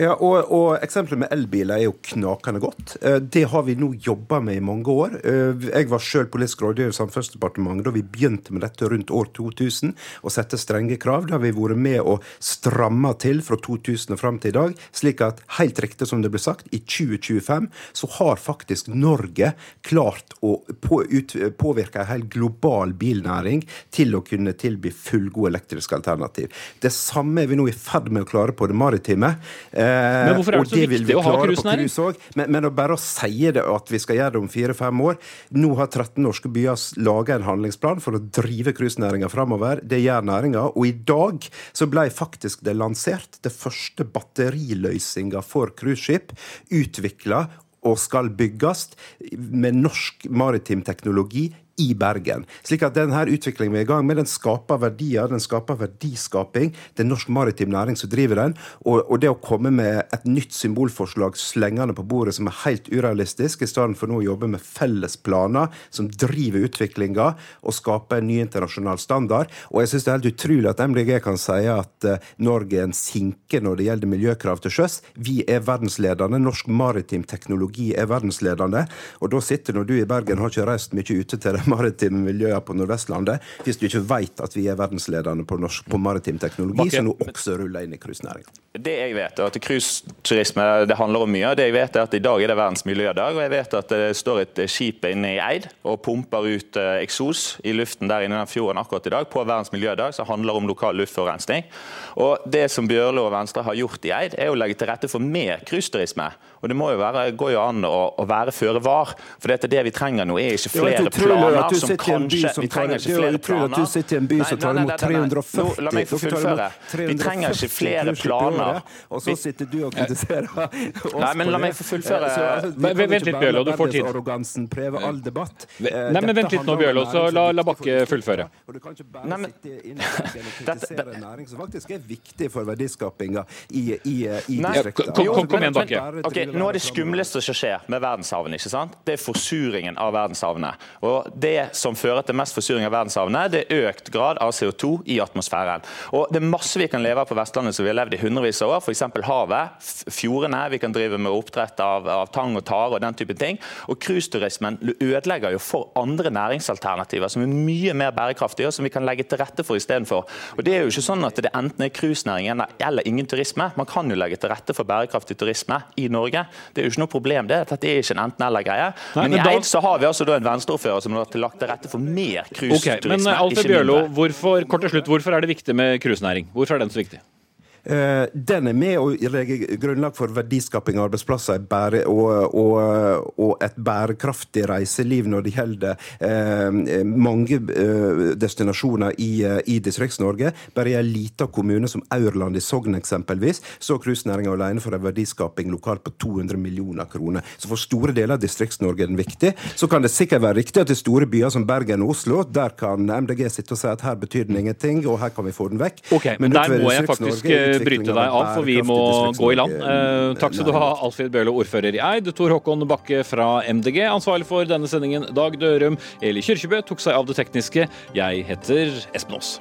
Ja, og, og Eksempelet med elbiler er jo knakende godt. Eh, Det har vi nå jobba med i mange år. Eh, Jeg var sjøl politisk rådgiver i Samferdselsdepartementet da vi begynte med dette rundt år 2000, å sette strenge krav. Det har vi vært med og stramma til fra 2000 og fram til i dag. Slik at, helt riktig som det ble sagt, i 2025 så har faktisk Norge klart å på, ut, påvirke en hel global bilnæring til å kunne tilby fullgode elektriske alternativ. Det samme er vi nå i ferd med å klare på det maritime. Eh, Men hvorfor er det så vil viktig vi å ha cruisenæring? cruise. Men, men bare å si det at vi skal gjøre det om fire-fem år Nå har 13 norske byer laga en handlingsplan for å drive cruisenæringa framover. Det gjør næringa. Og i dag så ble faktisk det lansert det første batteriløsninga for cruiseskip. Utvikla og skal bygges med norsk maritim teknologi i Bergen. Slik at denne utviklingen vi er i gang med, den skaper verdier, den skaper verdiskaping. Det er norsk maritim næring som driver den. Og, og det å komme med et nytt symbolforslag slengende på bordet som er helt urealistisk, i stedet for nå å jobbe med felles planer som driver utviklinga og skaper en ny internasjonal standard. Og jeg syns det er helt utrolig at MDG kan si at eh, Norge er en sinke når det gjelder miljøkrav til sjøs. Vi er verdensledende. Norsk maritim teknologi er verdensledende. Og da sitter nå du i Bergen, har ikke reist mye ute til det maritime miljøer på Nordvestlandet, hvis du ikke vet at vi er verdensledende på, norsk, på maritim teknologi, Bakke. som nå også ruller inn i cruisenæringa. Det jeg vet, er at cruiseturisme det handler om mye. Det jeg vet er at I dag er det verdens miljødag, og jeg vet at det står et skip inne i Eid og pumper ut eh, eksos i luften der inne i den fjorden akkurat i dag på verdens miljødag, som handler om lokal luftforurensning. Og Det som Bjørlo og Venstre har gjort i Eid, er å legge til rette for mer cruiseturisme. Og Det må jo være, går jo an å, å være føre var. For dette, det vi trenger nå, er ikke flere planer som kanskje som Vi trenger det ikke flere utrolig at du planer. sitter i en by som tar imot nei, nei, nei. 340 Nå, La meg få fullføre. Vi trenger ikke flere planer. Året, Og så sitter du og kritiserer oss Nei, men la meg få fullføre. Eh, så, altså, vi vent litt, Bjørlo, du får tid. all debatt. Eh, Nei, men Vent litt nå, Bjørlo, så la, la Bakke fullføre. Og du kan ikke bare sitte inne og kritisere en næring som faktisk er viktig for verdiskapinga i, i, i Nei, distriktene. kom- kom- kom igjen, Bakke. Okay, nå er det skumleste som skjer med verdenshavene, ikke sant? det er forsuringen av verdenshavene. Og Det som fører til mest forsuring av verdenshavene, det er økt grad av CO2 i atmosfæren. Og Det er masse vi kan leve av på Vestlandet som vi har levd i hundrevis år, f.eks. havet, fjordene. Vi kan drive med oppdrett av, av tang og tare og den type ting. Og Cruiseturismen ødelegger jo for andre næringsalternativer som er mye mer bærekraftige, og som vi kan legge til rette for istedenfor. Og Det er jo ikke sånn at det enten er cruisenæringen eller ingen turisme. Man kan jo legge til rette for bærekraftig turisme i Norge. Det er jo ikke noe problem det. Dette er ikke en enten-eller-greie. Men, men i Eid så har vi altså da en venstreordfører som har lagt til rette for mer Ok, Okay, Men Alfred Bjørlo, hvorfor, kort til slutt, hvorfor er det viktig med cruisenæring? Hvorfor er den så viktig? Eh, Den er med å legge grunnlag for verdiskaping av arbeidsplasser og, og, og et bærekraftig reiseliv når det gjelder eh, mange eh, destinasjoner i, i Distrikts-Norge. Bare i en liten kommune som Aurland i Sogn eksempelvis, så cruisenæringa alene for en verdiskaping lokalt på 200 millioner kroner. Så for store deler av Distrikts-Norge er den viktig. Så kan det sikkert være riktig at i store byer som Bergen og Oslo, der kan MDG sitte og si at her betyr den ingenting, og her kan vi få den vekk. Ok, men der må jeg faktisk, bryte deg av, for vi må gå i land. Eh, takk skal du ha, Alfred Bøhle, ordfører i Eid. Tor Håkon Bakke fra MDG, ansvarlig for denne sendingen. Dag Dørum, Eli Kyrkjebø tok seg av det tekniske. Jeg heter Espen Aas.